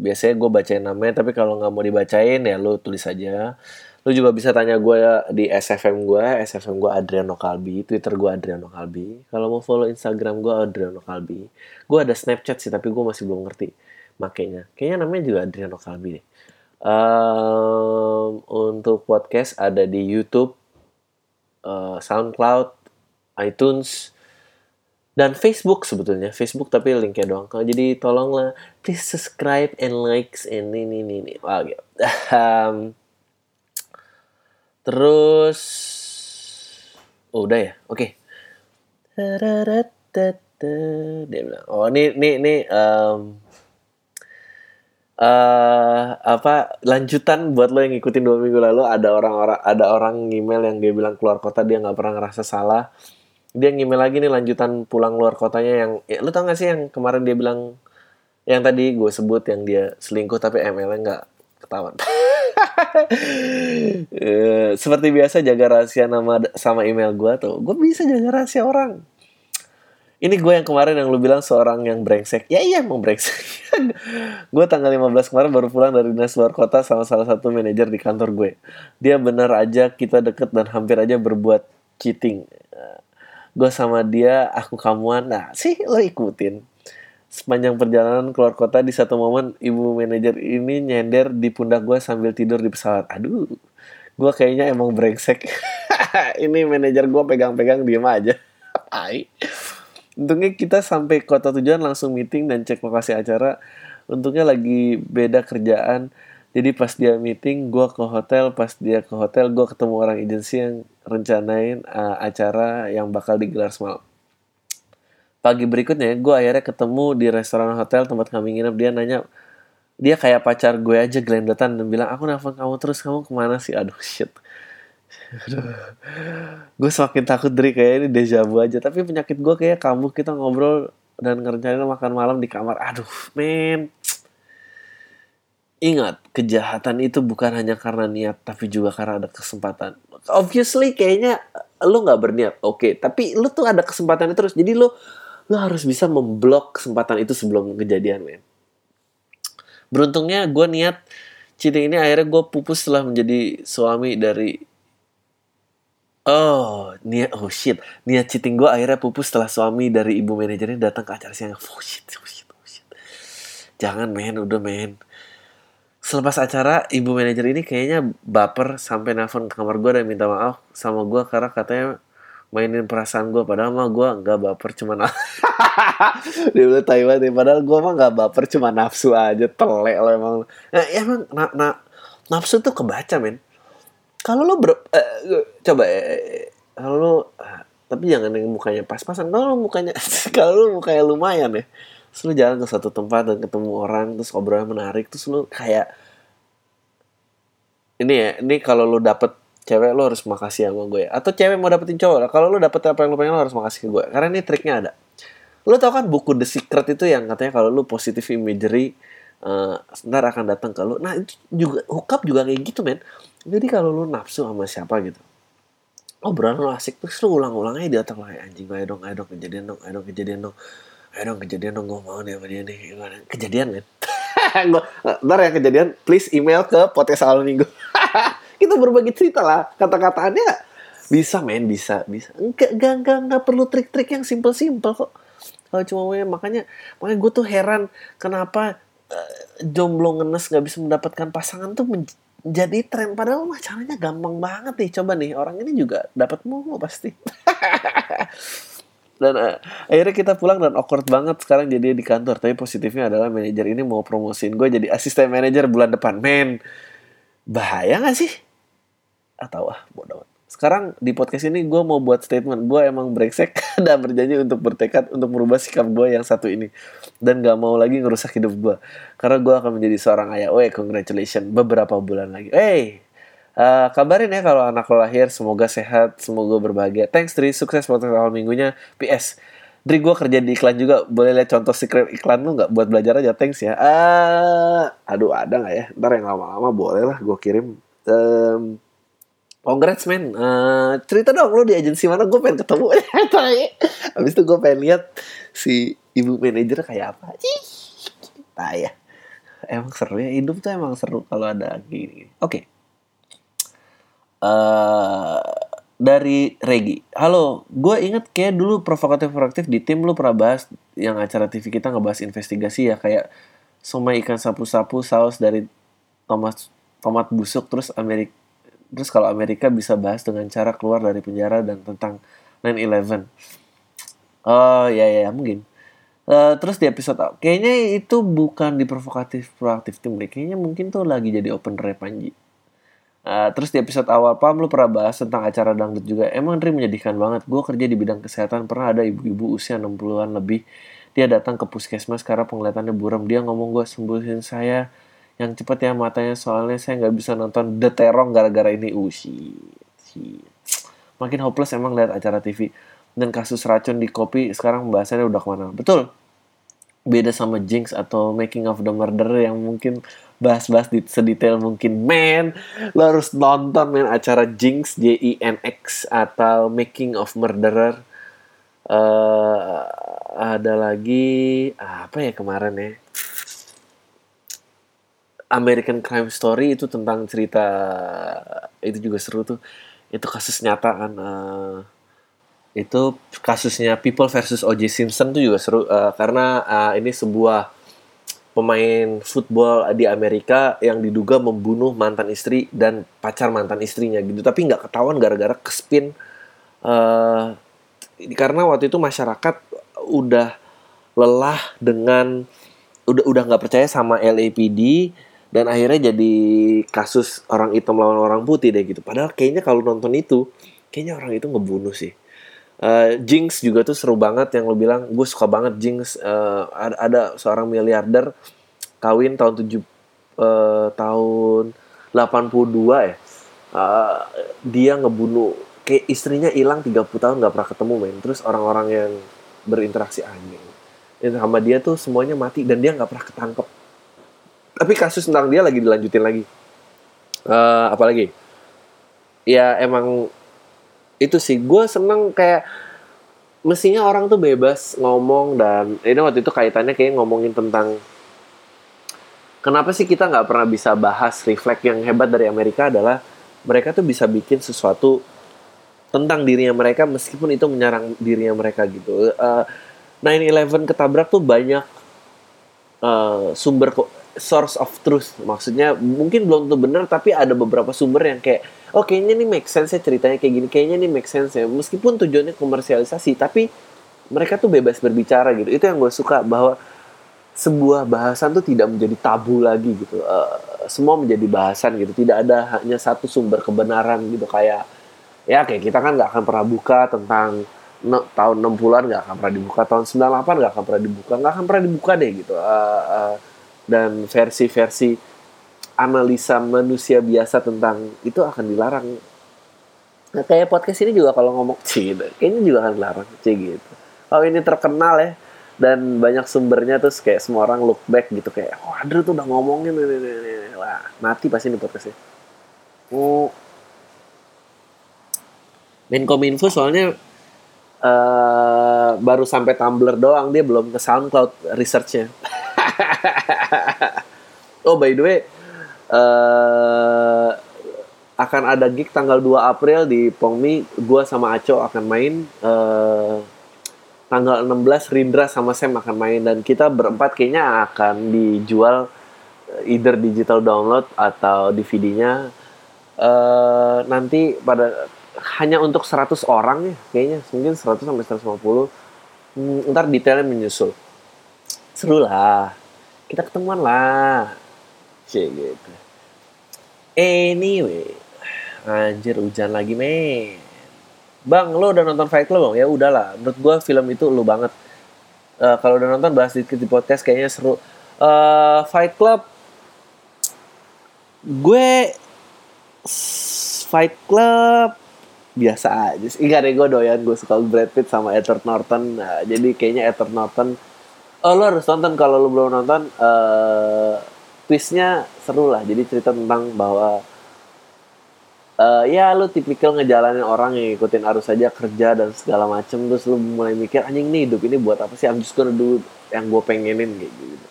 biasanya gue bacain namanya tapi kalau nggak mau dibacain ya lu tulis aja. Lu juga bisa tanya gue di SFM gue SFM gue Adriano Kalbi Twitter gue Adriano Kalbi. Kalau mau follow Instagram gue Adriano Kalbi. Gue ada Snapchat sih tapi gue masih belum ngerti makainya. Kayaknya namanya juga Adriano Kalbi deh. Em, untuk podcast ada di YouTube eh, SoundCloud iTunes dan Facebook sebetulnya Facebook tapi linknya doang. Kalau jadi tolonglah please subscribe and likes and ini ini ini Wah, gitu. Ahem. terus oh, udah ya? Oke. Bilang oh ini ini ini em, eh apa lanjutan buat lo yang ngikutin dua minggu lalu ada orang-orang ada orang email yang dia bilang keluar kota dia nggak pernah ngerasa salah dia ngemail lagi nih lanjutan pulang luar kotanya yang ya, lu tau gak sih yang kemarin dia bilang yang tadi gue sebut yang dia selingkuh tapi ML-nya nggak ketahuan. Eh, seperti biasa jaga rahasia nama sama email gue tuh. Gue bisa jaga rahasia orang. Ini gue yang kemarin yang lu bilang seorang yang brengsek. Ya iya emang brengsek. Gue tanggal 15 kemarin baru pulang dari dinas luar kota sama salah satu manajer di kantor gue. Dia bener aja kita deket dan hampir aja berbuat cheating gue sama dia aku kamuan. Nah sih lo ikutin. Sepanjang perjalanan keluar kota di satu momen ibu manajer ini nyender di pundak gue sambil tidur di pesawat. Aduh gue kayaknya emang brengsek. Ini manajer gue pegang-pegang diem aja. Ai. untungnya kita sampai kota tujuan langsung meeting dan cek lokasi acara. Untungnya lagi beda kerjaan. Jadi pas dia meeting gue ke hotel pas dia ke hotel gue ketemu orang agensi yang rencanain uh, acara yang bakal digelar semalam. Pagi berikutnya gue akhirnya ketemu di restoran hotel tempat kami nginep. Dia nanya dia kayak pacar gue aja gelendotan dan bilang aku nelfon kamu terus kamu ke mana sih? Aduh shit. Gue semakin takut dari kayak ini deja vu aja. Tapi penyakit gue kayak kamu kita ngobrol dan ngerencanain makan malam di kamar. Aduh men. Ingat, kejahatan itu bukan hanya karena niat, tapi juga karena ada kesempatan. Obviously, kayaknya lu nggak berniat, oke. Tapi lu tuh ada kesempatan terus. Jadi lu lu harus bisa memblok kesempatan itu sebelum kejadian, men. Beruntungnya gue niat cheating ini akhirnya gue pupus setelah menjadi suami dari Oh, niat oh shit. Niat cheating gue akhirnya pupus setelah suami dari ibu manajernya datang ke acara siang. Oh shit, oh shit, oh shit. Jangan men, udah men selepas acara ibu manajer ini kayaknya baper sampai nelfon ke kamar gue dan minta maaf sama gue karena katanya mainin perasaan gue padahal mah gue nggak baper cuma dia bilang Taiwan ya. Padahal gue mah nggak baper cuma nafsu aja telek lo emang. Nah, emang na, na, nafsu tuh kebaca men. Kalau lo ber eh, coba eh, kalau lo tapi jangan yang mukanya pas-pasan. Kalau lo mukanya kalau lo mukanya lumayan ya terus lu jalan ke satu tempat dan ketemu orang terus obrolan menarik terus lu kayak ini ya ini kalau lu dapet cewek lu harus makasih sama gue. Atau cewek mau dapetin cowok kalau lu dapet apa yang lu pengen lu harus makasih ke gue. Karena ini triknya ada. Lu tau kan buku The Secret itu yang katanya kalau lu positive imagery uh, ntar akan datang ke lu. Nah itu juga hookup juga kayak gitu men. Jadi kalau lu nafsu sama siapa gitu obrolan lu asik terus lu ulang-ulang aja di otak "Ay, anjing ayo dong ayo dong kejadian dong ayo dong kejadian dong ayo dong kejadian dong gue mau nih sama dia nih Gimana? kejadian men. Gua- ntar ya kejadian please email ke podcast awal minggu. Kita berbagi cerita lah kata-kataannya bisa men bisa bisa. Enggak enggak enggak, enggak perlu trik-trik yang simple-simple kok. Kalau cuma main makanya makanya gue tuh heran kenapa eh, jomblo ngenes nggak bisa mendapatkan pasangan tuh men- menjadi tren. Padahal mah caranya gampang banget nih. Coba nih orang ini juga dapat mulu pasti dan eh, akhirnya kita pulang dan awkward banget sekarang jadi di kantor. Tapi positifnya adalah manajer ini mau promosiin gue jadi asisten manajer bulan depan. Men bahaya gak sih? Atau ah bodoh sekarang di podcast ini gue mau buat statement. Gue emang brengsek dan berjanji untuk bertekad untuk merubah sikap gue yang satu ini. Dan gak mau lagi ngerusak hidup gue karena gue akan menjadi seorang ayah. Weh, congratulations. Beberapa bulan lagi. Hey, uh, kabarin ya kalau anak lo lahir semoga sehat, semoga berbahagia. Thanks Tri, sukses podcast awal minggunya. PS, Dri gue kerja di iklan juga. Boleh lihat contoh secret iklan lu nggak? Buat belajar aja. Thanks ya. Uh, aduh ada nggak ya? Ntar yang lama-lama boleh lah gue kirim. Um, Congrats men. Uh, Cerita dong lo di agensi mana? Gue pengen ketemu. Habis itu gue pengen lihat Si ibu manajer kayak apa. Nah ya. Emang seru ya Hidup tuh emang seru Kalau ada gini. Oke. okay. Uh, Dari Regi. Halo Gue inget kayak dulu Provokatif-provokatif Di tim lu pernah bahas Yang acara TV kita ngebahas investigasi ya Kayak Somai ikan sapu-sapu Saus dari Thomas tomat busuk terus Amerika terus kalau Amerika bisa bahas dengan cara keluar dari penjara dan tentang 9/11 oh ya ya mungkin. Uh, terus di episode kayaknya itu bukan di provokatif proaktif tim kayaknya mungkin tuh lagi jadi open rap Panji Uh, terus di episode awal Pam lu pernah bahas tentang acara dangdut juga. Emang Dri menyedihkan banget. Gue kerja di bidang kesehatan Pernah ada ibu-ibu usia 60an lebih. Dia datang ke puskesmas karena penglihatannya buram. Dia ngomong gue sembuhin saya yang cepat ya matanya soalnya saya nggak bisa nonton The Terong gara-gara ini. Usi uh, makin hopeless emang lihat acara TV dan kasus racun di kopi sekarang pembahasannya udah ke mana? Betul. Beda sama Jinx atau Making of the Murderer yang mungkin bahas-bahas sedetail mungkin. Man lo harus nonton men acara Jinx J I N X atau Making of Murderer. Uh, ada lagi apa ya kemarin ya? American Crime Story itu tentang cerita itu juga seru tuh. Itu kasus nyata kan uh, itu kasusnya People versus O.J. Simpson tuh juga seru uh, karena uh, ini sebuah pemain football di Amerika yang diduga membunuh mantan istri dan pacar mantan istrinya gitu. Tapi nggak ketahuan gara-gara kespin uh, karena waktu itu masyarakat udah lelah dengan udah udah nggak percaya sama LAPD dan akhirnya jadi kasus orang hitam lawan orang putih deh gitu. Padahal kayaknya kalau nonton itu kayaknya orang itu ngebunuh sih uh, Jinx juga tuh seru banget yang lo bilang. Gue suka banget Jinx. Uh, ada, ada seorang miliarder kawin tahun tujuh uh, tahun 82 ya. Uh, dia ngebunuh kayak istrinya hilang 30 tahun nggak pernah ketemu men. Terus orang-orang yang berinteraksi anjing. Sama dia tuh semuanya mati dan dia nggak pernah ketangkep. Tapi kasus tentang dia lagi dilanjutin lagi. Uh, apalagi? Ya emang itu sih gue seneng kayak mestinya orang tuh bebas ngomong dan ini waktu itu kaitannya kayak ngomongin tentang kenapa sih kita nggak pernah bisa bahas reflect yang hebat dari Amerika adalah mereka tuh bisa bikin sesuatu tentang dirinya mereka meskipun itu menyerang dirinya mereka gitu. Uh, eh, 9/11 ketabrak tuh banyak uh, sumber source of truth maksudnya mungkin belum tentu benar tapi ada beberapa sumber yang kayak oh kayaknya ini make sense ya ceritanya kayak gini. Kayaknya ini make sense ya. Meskipun tujuannya komersialisasi tapi mereka tuh bebas berbicara gitu. Itu yang gue suka bahwa sebuah bahasan tuh tidak menjadi tabu lagi gitu. Uh, semua menjadi bahasan gitu. Tidak ada hanya satu sumber kebenaran gitu. Kayak ya kayak kita kan nggak akan pernah buka tentang no, tahun 60-an nggak akan pernah dibuka tahun 98 nggak akan pernah dibuka nggak akan pernah dibuka deh gitu. Uh, uh, dan versi-versi analisa manusia biasa tentang itu akan dilarang. Nah, kayak podcast ini juga kalau ngomong gitu, kayaknya juga akan dilarang sih gitu. Kalau ini terkenal ya dan banyak sumbernya terus kayak semua orang look back gitu kayak oh tuh udah ngomongin ini, ini, ini. wah mati pasti ini podcastnya. Oh. Menkominfo soalnya uh, baru sampai Tumblr doang dia belum ke SoundCloud researchnya. oh by the way, uh, akan ada gig tanggal 2 April di Pongmi. Gua sama Aco akan main. Uh, tanggal 16 Rindra sama Sam akan main. Dan kita berempat kayaknya akan dijual eh, either digital download atau DVD-nya uh, nanti pada hanya untuk 100 orang ya kayaknya. Mungkin 100 sampai 150 hmm, ntar detailnya menyusul. Seru lah. Kita ketemuan lah. Cie gitu Anyway, anjir hujan lagi men. Bang, lo udah nonton Fight Club bang? Ya udahlah, menurut gue film itu lo banget. Uh, kalau udah nonton bahas dikit di podcast kayaknya seru. Uh, Fight Club, gue Fight Club biasa aja sih. Enggak deh, gue doyan. Gue suka Brad Pitt sama Edward Norton. Nah, jadi kayaknya Edward Norton. Oh, lo harus nonton kalau lo belum nonton. Uh, twistnya seru lah. Jadi cerita tentang bahwa uh, ya lu tipikal ngejalanin orang yang ikutin arus saja kerja dan segala macem terus lu mulai mikir anjing nih hidup ini buat apa sih? I'm just gonna do yang gue pengenin kayak gitu.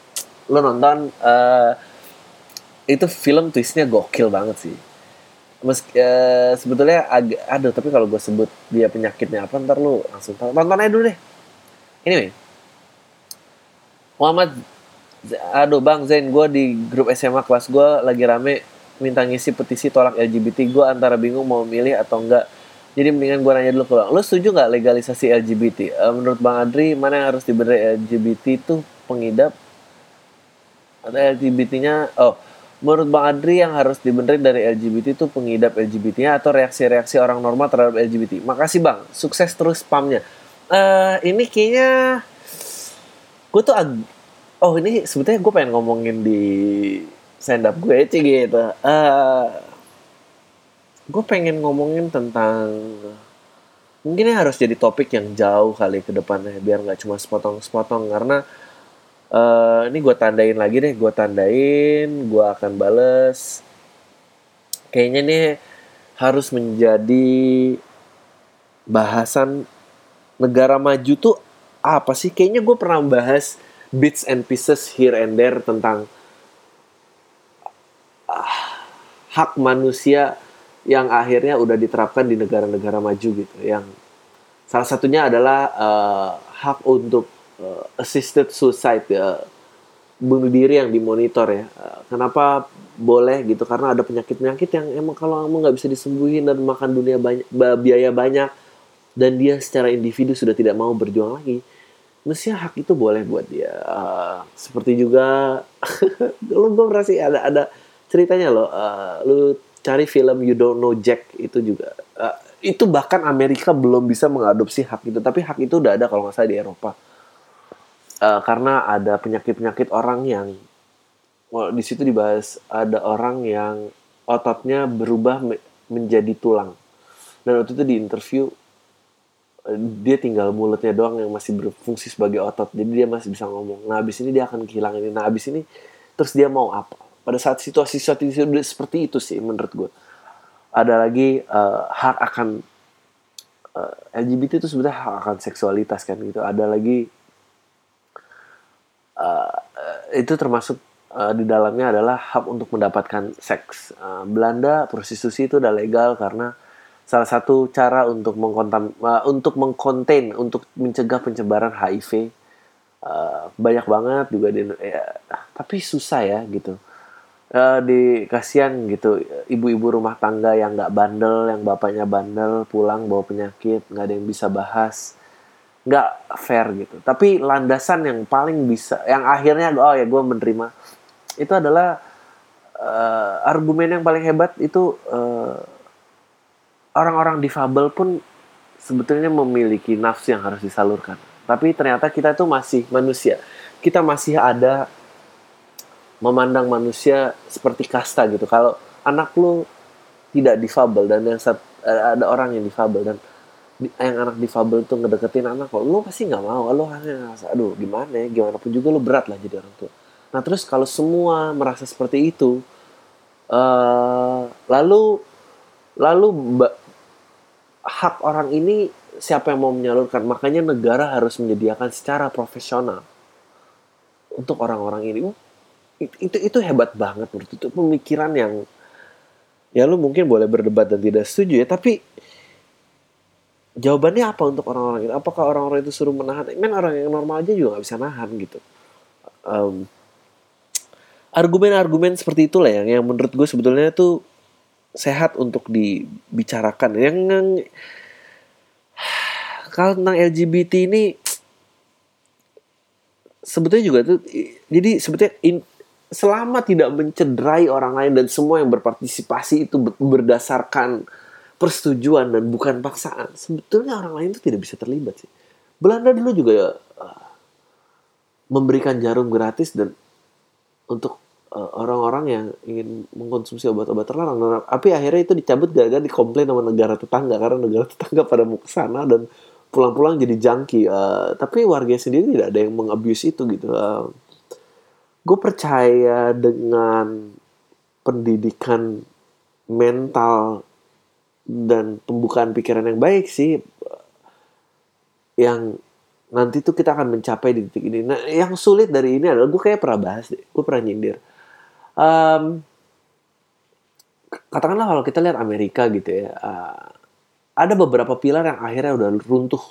Lu nonton uh, itu film twistnya gokil banget sih. Meski, uh, sebetulnya agak aduh tapi kalau gue sebut dia penyakitnya apa ntar lu langsung tahu. Tonton aja dulu deh. Anyway Muhammad aduh bang Zain gue di grup SMA kelas gue lagi rame minta ngisi petisi tolak LGBT gue antara bingung mau milih atau enggak. Jadi mendingan gue nanya dulu ke lo setuju nggak legalisasi LGBT uh, menurut bang Adri mana yang harus diberi LGBT itu pengidap atau LGBT-nya oh menurut bang Adri yang harus dibenerin dari LGBT itu pengidap LGBT-nya atau reaksi-reaksi orang normal terhadap LGBT makasih bang. Sukses terus spamnya. Uh, ini kayaknya gue tuh ag oh ini sebetulnya gue pengen ngomongin di stand up gue sih gitu. Uh, gue pengen ngomongin tentang mungkin ini harus jadi topik yang jauh kali ke depannya biar nggak cuma sepotong-sepotong karena uh, ini gue tandain lagi deh gue tandain gue akan bales kayaknya nih harus menjadi bahasan negara maju tuh apa sih kayaknya gue pernah bahas bits and pieces here and there tentang hak manusia yang akhirnya udah diterapkan di negara-negara maju gitu. Yang salah satunya adalah uh, hak untuk uh, assisted suicide ya bunuh diri yang dimonitor ya. Uh, kenapa boleh gitu? Karena ada penyakit-penyakit yang emang kalau kamu nggak bisa disembuhin dan makan dunia banyak biaya banyak dan dia secara individu sudah tidak mau berjuang lagi mestinya hak itu boleh buat dia. Uh, seperti juga lu gue merasa ada ada ceritanya loh. Uh, lu cari film You Don't Know Jack itu juga. Uh, itu bahkan Amerika belum bisa mengadopsi hak itu. Tapi hak itu udah ada kalau nggak salah di Eropa. Uh, karena ada penyakit-penyakit orang yang well, di situ dibahas ada orang yang ototnya berubah me menjadi tulang. Dan waktu itu di interview dia tinggal mulutnya doang yang masih berfungsi sebagai otot jadi dia masih bisa ngomong. Nah abis ini dia akan kehilangan ini. Nah abis ini terus dia mau apa? Pada saat situasi-situasi seperti itu sih menurut gue ada lagi uh, hak akan uh, eh, LGBT itu sebenarnya hak akan seksualitas kan gitu. Ada lagi uh, itu termasuk uh, di dalamnya adalah hak untuk mendapatkan seks. Uh, Belanda prostitusi itu udah legal karena salah satu cara untuk mengkontam uh, untuk mengkonten untuk mencegah penyebaran HIV uh, banyak banget juga di ya, tapi susah ya gitu. Uh, di kasihan gitu ibu-ibu rumah tangga yang nggak bandel yang bapaknya bandel pulang bawa penyakit nggak ada yang bisa bahas nggak fair gitu. Tapi landasan yang paling bisa yang akhirnya oh ya gue menerima itu adalah uh, argumen yang paling hebat itu uh, orang-orang difabel pun sebetulnya memiliki nafsu yang harus disalurkan tapi ternyata kita tuh masih manusia kita masih ada memandang manusia seperti kasta gitu. Kalau anak lu tidak difabel dan yang saat, ada orang yang difabel dan yang anak difabel tuh ngedeketin anak lo, lu pasti nggak mau. Lu hanya ngerasa, aduh gimana ya, gimana pun juga lu berat lah jadi orang tua. Nah terus kalau semua merasa seperti itu, uh, lalu lalu hak orang ini siapa yang mau menyalurkan? Makanya negara harus menyediakan secara profesional untuk orang-orang ini. Itu itu hebat banget menurut itu. Pemikiran yang ya lu mungkin boleh berdebat dan tidak setuju ya tapi jawabannya apa untuk orang-orang itu apakah orang-orang itu suruh menahan? Men orang yang normal aja juga nggak bisa nahan gitu. Um, argumen-argumen seperti itulah yang yang menurut gue sebetulnya tuh sehat untuk dibicarakan. Yang, yang kalau tentang LGBT ini sebetulnya juga tuh jadi sebetulnya in, selama tidak mencederai orang lain dan semua yang berpartisipasi itu berdasarkan persetujuan dan bukan paksaan sebetulnya orang lain itu tidak bisa terlibat sih. Belanda dulu juga ya memberikan jarum gratis dan untuk orang-orang yang ingin mengkonsumsi obat-obat terlarang tapi akhirnya itu dicabut gara-gara dikomplain sama negara tetangga karena negara tetangga pada mau ke sana dan pulang-pulang jadi junkie uh, tapi warga sendiri tidak ada yang mengabuse itu gitu uh, gue percaya dengan pendidikan mental dan pembukaan pikiran yang baik sih yang nanti tuh kita akan mencapai di titik ini. Nah, yang sulit dari ini adalah gue kayak pernah bahas deh, gue pernah nyindir. Um, katakanlah kalau kita lihat Amerika gitu ya, uh, ada beberapa pilar yang akhirnya udah runtuh.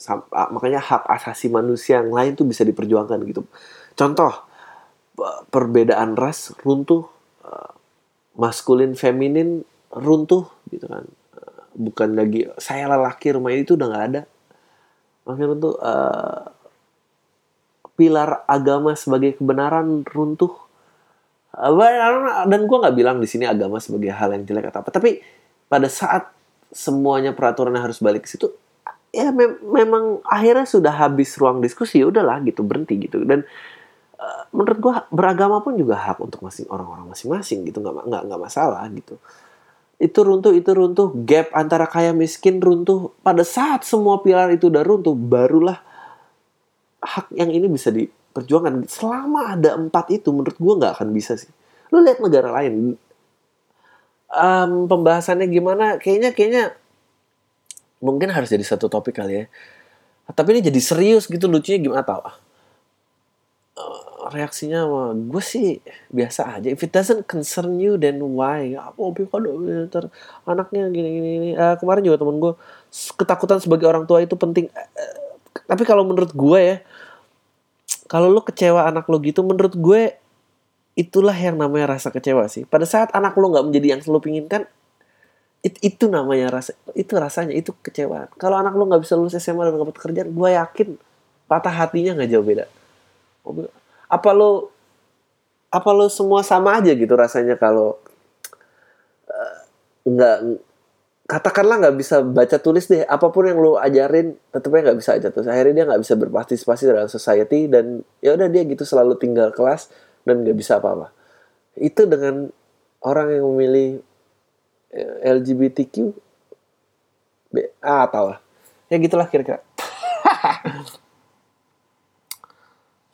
Uh, makanya hak asasi manusia yang lain tuh bisa diperjuangkan gitu. Contoh, perbedaan ras runtuh, uh, maskulin feminin runtuh gitu kan. Bukan lagi saya lelaki rumah ini tuh udah nggak ada. Makanya runtuh. Uh, pilar agama sebagai kebenaran runtuh. Uh, dan gue nggak bilang di sini agama sebagai hal yang jelek atau apa, tapi pada saat semuanya peraturannya harus balik ke situ, ya me memang akhirnya sudah habis ruang diskusi ya udahlah gitu berhenti gitu. Dan uh, menurut gua beragama pun juga hak untuk masing orang-orang masing-masing gitu nggak nggak nggak masalah gitu. Itu runtuh itu runtuh gap antara kaya miskin runtuh. Pada saat semua pilar itu udah runtuh barulah hak yang ini bisa diperjuangkan selama ada empat itu menurut gua nggak akan bisa sih. Lu lihat negara lain. Um, pembahasannya gimana? Kayaknya kayaknya mungkin harus jadi satu topik kali ya. Tapi ini jadi serius gitu lucunya gimana tau? Uh, reaksinya gue sih biasa aja. If it doesn't concern you then why? Apa kado ntar anaknya gini gini, gini. Uh, kemarin juga temen gue ketakutan sebagai orang tua itu penting. Uh, tapi kalau menurut gue ya kalau lo kecewa anak lo gitu menurut gue itulah yang namanya rasa kecewa sih. Pada saat anak lo nggak menjadi yang lo pinginkan, it, itu namanya rasa itu rasanya itu kecewa. Kalau anak lo nggak bisa lulus SMA dan dapat kerjaan, gue yakin patah hatinya nggak jauh beda. Apa lo apa lo semua sama aja gitu rasanya kalau uh, nggak katakanlah nggak bisa baca tulis deh apa pun yang lo ajarin tetapnya nggak bisa aja terus akhirnya dia nggak bisa berpartisipasi dalam society dan ya udah dia gitu selalu tinggal kelas dan nggak bisa apa-apa. Itu dengan orang yang memilih eh, LGBTQ, B, ah tau lah. Ya gitulah kira-kira.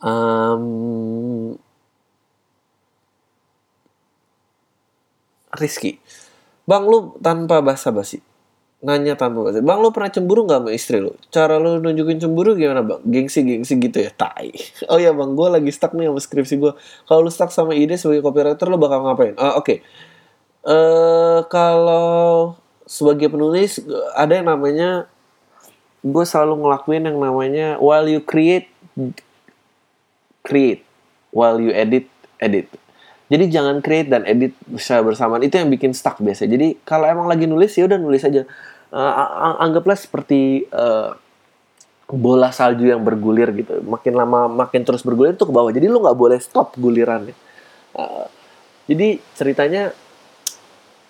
um, Rizky, Bang lu tanpa basa-basi nanya tanpa bahasa. Bang lo pernah cemburu nggak sama istri lo? Cara lo nunjukin cemburu gimana bang? Gengsi gengsi gitu ya? Tai. Oh ya bang, gue lagi stuck nih sama skripsi gue. Kalau lo stuck sama ide sebagai copywriter lo bakal ngapain? Uh, Oke. Okay. Uh, eh, kalau sebagai penulis ada yang namanya gue selalu ngelakuin yang namanya while you create create while you edit edit jadi jangan create dan edit secara bersamaan itu yang bikin stuck biasa. Jadi kalau emang lagi nulis ya udah nulis aja. Uh, anggaplah seperti uh, bola salju yang bergulir gitu. Makin lama makin terus bergulir tuh ke bawah. Jadi lu nggak boleh stop gulirannya. Uh, jadi ceritanya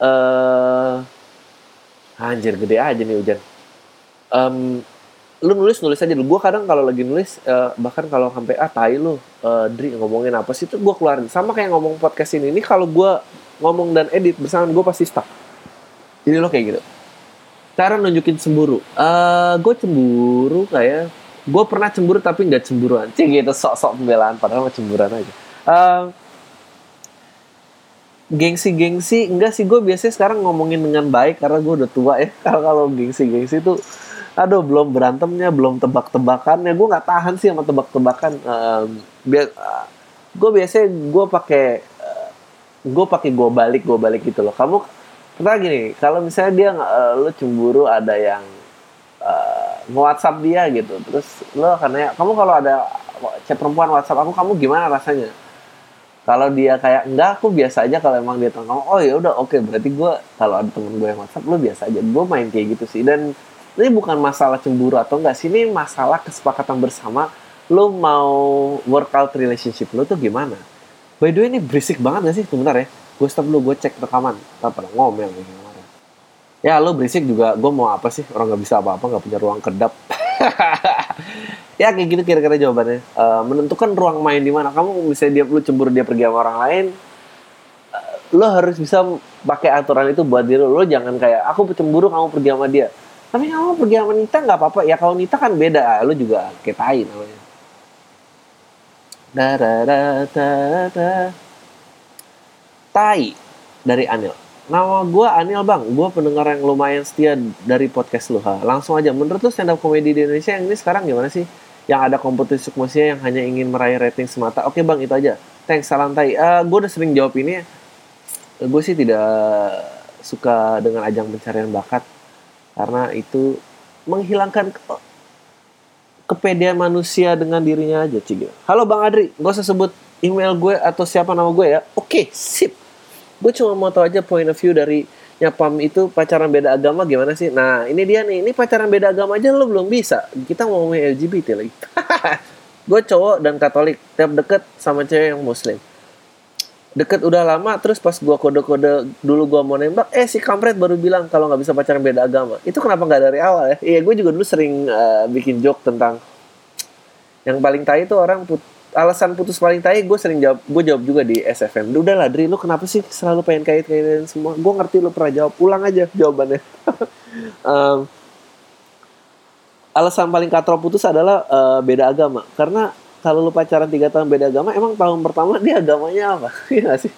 uh, anjir gede aja nih hujan. Um, lu nulis nulis aja dulu. Gue kadang kalau lagi nulis uh, bahkan kalau sampai ah tai lu uh, Dri ngomongin apa sih? Itu gue keluarin. Sama kayak ngomong podcast ini ini kalau gue ngomong dan edit bersama gue pasti stuck. Jadi lo kayak gitu. Cara nunjukin cemburu. Uh, eh, gue cemburu kayak gue pernah cemburu tapi nggak cemburuan. Cing gitu sok-sok pembelaan padahal mah cemburuan aja. Uh, gengsi-gengsi enggak sih. Gue biasanya sekarang ngomongin dengan baik karena gue udah tua ya. Kalau kalau gengsi-gengsi tuh aduh belum berantemnya belum tebak-tebakannya. Gue nggak tahan sih sama tebak-tebakan. Um, biar uh, gue biasanya gue pakai uh, gue pakai gue balik gue balik gitu loh. Kamu pernah gini kalau misalnya dia uh, lo cemburu ada yang uh, nge-WhatsApp dia gitu terus lo karena kamu kalau ada chat perempuan WhatsApp aku kamu gimana rasanya? Kalau dia kayak enggak aku biasa aja kalau emang dia tengok oh ya udah oke okay, berarti gue kalau ada temen gue yang WhatsApp lo biasa aja. Gue main kayak gitu sih. Dan ini bukan masalah cemburu atau enggak sih ini masalah kesepakatan bersama lo mau workout relationship lo tuh gimana By the way ini berisik banget gak sih? Tuh bentar ya. Gue stop dulu, gue cek rekaman. Tak pada ngomel nih. Ya lo berisik juga, gue mau apa sih? Orang gak bisa apa-apa, gak punya ruang kedap. ya kayak gitu kira-kira jawabannya. Uh, menentukan ruang main di mana. Kamu misalnya dia lu cemburu dia pergi sama orang lain, uh, lo harus bisa pakai aturan itu buat diri. Lo jangan kayak aku cemburu kamu pergi sama dia. Tapi kamu pergi sama Nita nggak apa-apa. Ya kalau Nita kan beda, lo juga kayak namanya. Da da da da da. Tai dari Anil. Nama gue Anil bang, gue pendengar yang lumayan setia dari podcast lu. Ha. Langsung aja, menurut lu stand up comedy di Indonesia yang ini sekarang gimana sih? Yang ada kompetisi sukmasinya yang hanya ingin meraih rating semata. Oke bang, itu aja. Thanks, salam tai. Uh, gue udah sering jawab ini. Gue sih tidak suka dengan ajang pencarian bakat. Karena itu menghilangkan ke kepedean manusia dengan dirinya aja, Cik. Halo Bang Adri, gue usah sebut email gue atau siapa nama gue ya. Oke, sip gue cuma mau tahu aja point of view dari nyapam itu pacaran beda agama gimana sih? Nah ini dia nih, ini pacaran beda agama aja lo belum bisa. Kita mau ngomongin LGBT lagi. gue cowok dan Katolik, tiap deket sama cewek yang Muslim. Deket udah lama, terus pas gue kode-kode dulu gue mau nembak, eh si kampret baru bilang kalau nggak bisa pacaran beda agama. Itu kenapa nggak dari awal ya? Iya gue juga dulu sering uh, bikin joke tentang yang paling tai itu orang put alasan putus paling tai gue sering jawab gue jawab juga di SFM udah lah Dri lu kenapa sih selalu pengen kait kaitin semua gue ngerti lu pernah jawab ulang aja jawabannya um, alasan paling katro putus adalah uh, beda agama karena kalau lu pacaran tiga tahun beda agama emang tahun pertama dia agamanya apa? Iya gak sih?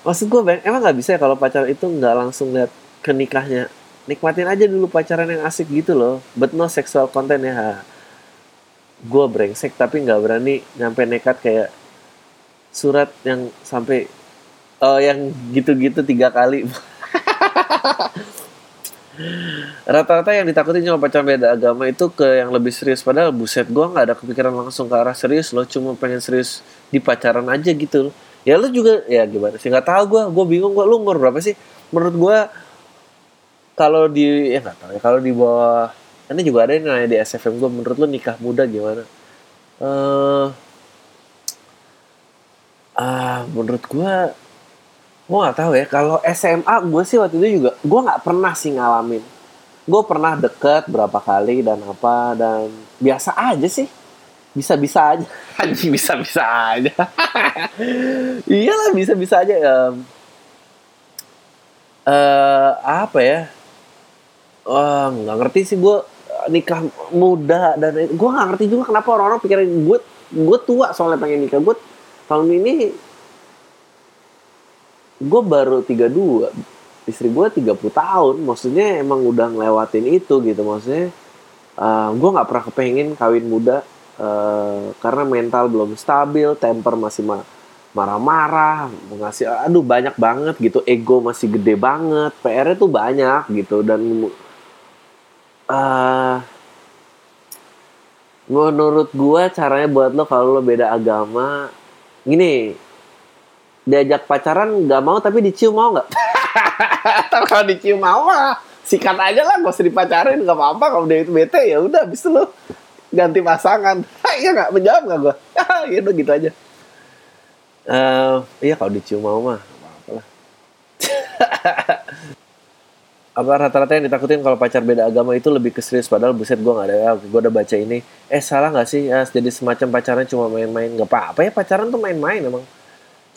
Maksud gue bang emang nggak bisa ya kalau pacaran itu nggak langsung lihat ke nikahnya? Nikmatin aja dulu pacaran yang asik gitu loh. But no sexual content ya. Gue brengsek tapi nggak berani nyampe nekat kayak surat yang sampai uh, yang gitu-gitu tiga kali rata-rata yang ditakutin cuma pacaran beda agama itu ke yang lebih serius. Padahal buset gue nggak ada kepikiran langsung ke arah serius lo cuma pengen serius di pacaran aja gitu ya lo juga ya gimana sih? Nggak tahu gue gue bingung gue lu umur berapa sih? Menurut gue kalau di ya nggak tahu ya. Kalau di bawah ini juga ada yang nanya di SFM gue menurut lo nikah muda gimana? Uh, ah menurut gue gue nggak tahu ya kalau SMA gue sih waktu itu juga gue nggak pernah sih ngalamin. Gue pernah deket berapa kali dan apa dan biasa aja sih. Bisa bisa aja. Anjing bisa bisa aja. Iyalah bisa bisa aja um, uh, apa ya? Wah, nggak ngerti sih gue nikah muda dan gue gak ngerti juga kenapa orang-orang pikirin gue gue tua soalnya pengen nikah. Gue tahun ini gue baru 32 istri gue 30 tahun maksudnya emang udah ngelewatin itu gitu maksudnya uh, gue nggak pernah kepengen kawin muda uh, karena mental belum stabil temper masih ma marah-marah ngasih aduh banyak banget gitu ego masih gede banget PR-nya tuh banyak gitu dan uh, menurut gua caranya buat lo kalau lo beda agama gini diajak pacaran nggak mau tapi dicium mau nggak? Kalau dicium mau mah sikat aja lah gak usah dipacarin nggak apa-apa. Kalau itu bete ya udah habis lo ganti pasangan. Iya nggak? Menjawab nggak gua? Ya udah gitu aja. Uh, iya kalau dicium mau mah apa-apa lah. Apa rata-rata yang ditakutin kalau pacar beda agama itu lebih ke serius. Padahal buset gue nggak ada ya gue udah baca ini. Eh salah nggak sih ya jadi semacam pacaran cuma main-main. Nggak apa-apa ya pacaran tuh main-main emang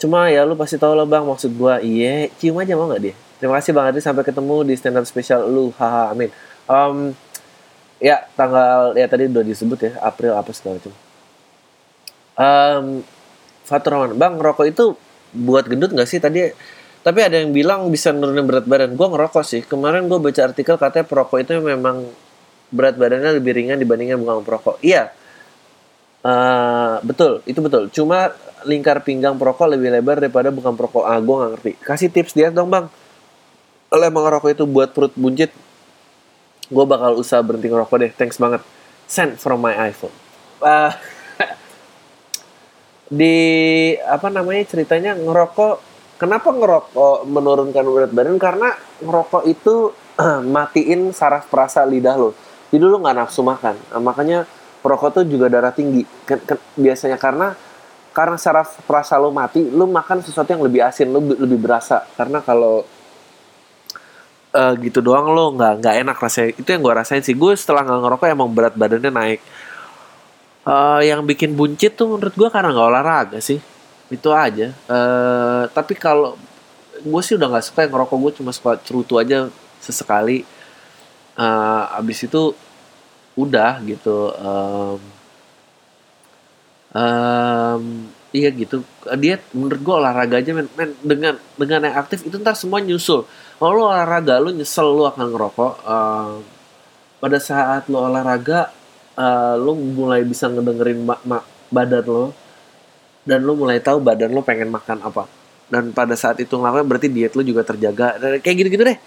cuma ya lu pasti tahu lah bang maksud gue iya cium aja mau nggak dia? Terima kasih bang Adri sampai ketemu di stand up spesial lu. Haha amin. Um, ya tanggal ya tadi udah disebut ya April apa segala macam. Um, Fatur bang rokok itu buat gendut nggak sih? Tadi tapi ada yang bilang bisa nurunin berat badan. Gue ngerokok sih. Kemarin gue baca artikel katanya perokok itu memang berat badannya lebih ringan dibandingkan bukan perokok. Iya. Uh, betul itu betul. Cuma lingkar pinggang perokok lebih lebar daripada bukan perokok ah gue nggak ngerti kasih tips dia dong bang kalau emang ngerokok itu buat perut buncit gue bakal usaha berhenti ngerokok deh thanks banget send from my iPhone uh, di apa namanya ceritanya ngerokok Kenapa ngerokok menurunkan berat badan? Karena ngerokok itu matiin saraf perasa lidah lo. Jadi lo nggak nafsu makan. Nah, makanya perokok tuh juga darah tinggi. Biasanya karena karena secara rasa lo mati lo makan sesuatu yang lebih asin lo lebih berasa. Karena kalau uh, gitu doang lo nggak nggak enak rasanya. Itu yang gue rasain sih. Gue setelah nggak ngerokok emang berat badannya naik. Uh, yang bikin buncit tuh menurut gue karena nggak olahraga sih. Itu aja. Uh, tapi kalau gue sih udah nggak suka yang ngerokok. Gue cuma suka cerutu aja sesekali. Uh, abis itu udah gitu. Um, um, iya gitu. Dia menurut gue olahraga aja men, men dengan dengan yang aktif itu ntar semua nyusul. Kalau lo olahraga lo nyesel lo akan ngerokok. Um, pada saat lo olahraga uh, lo mulai bisa ngedengerin ma ma badan lo dan lo mulai tahu badan lo pengen makan apa. Dan pada saat itu ngelakuin berarti diet lo juga terjaga. Dan kayak gitu-gitu deh.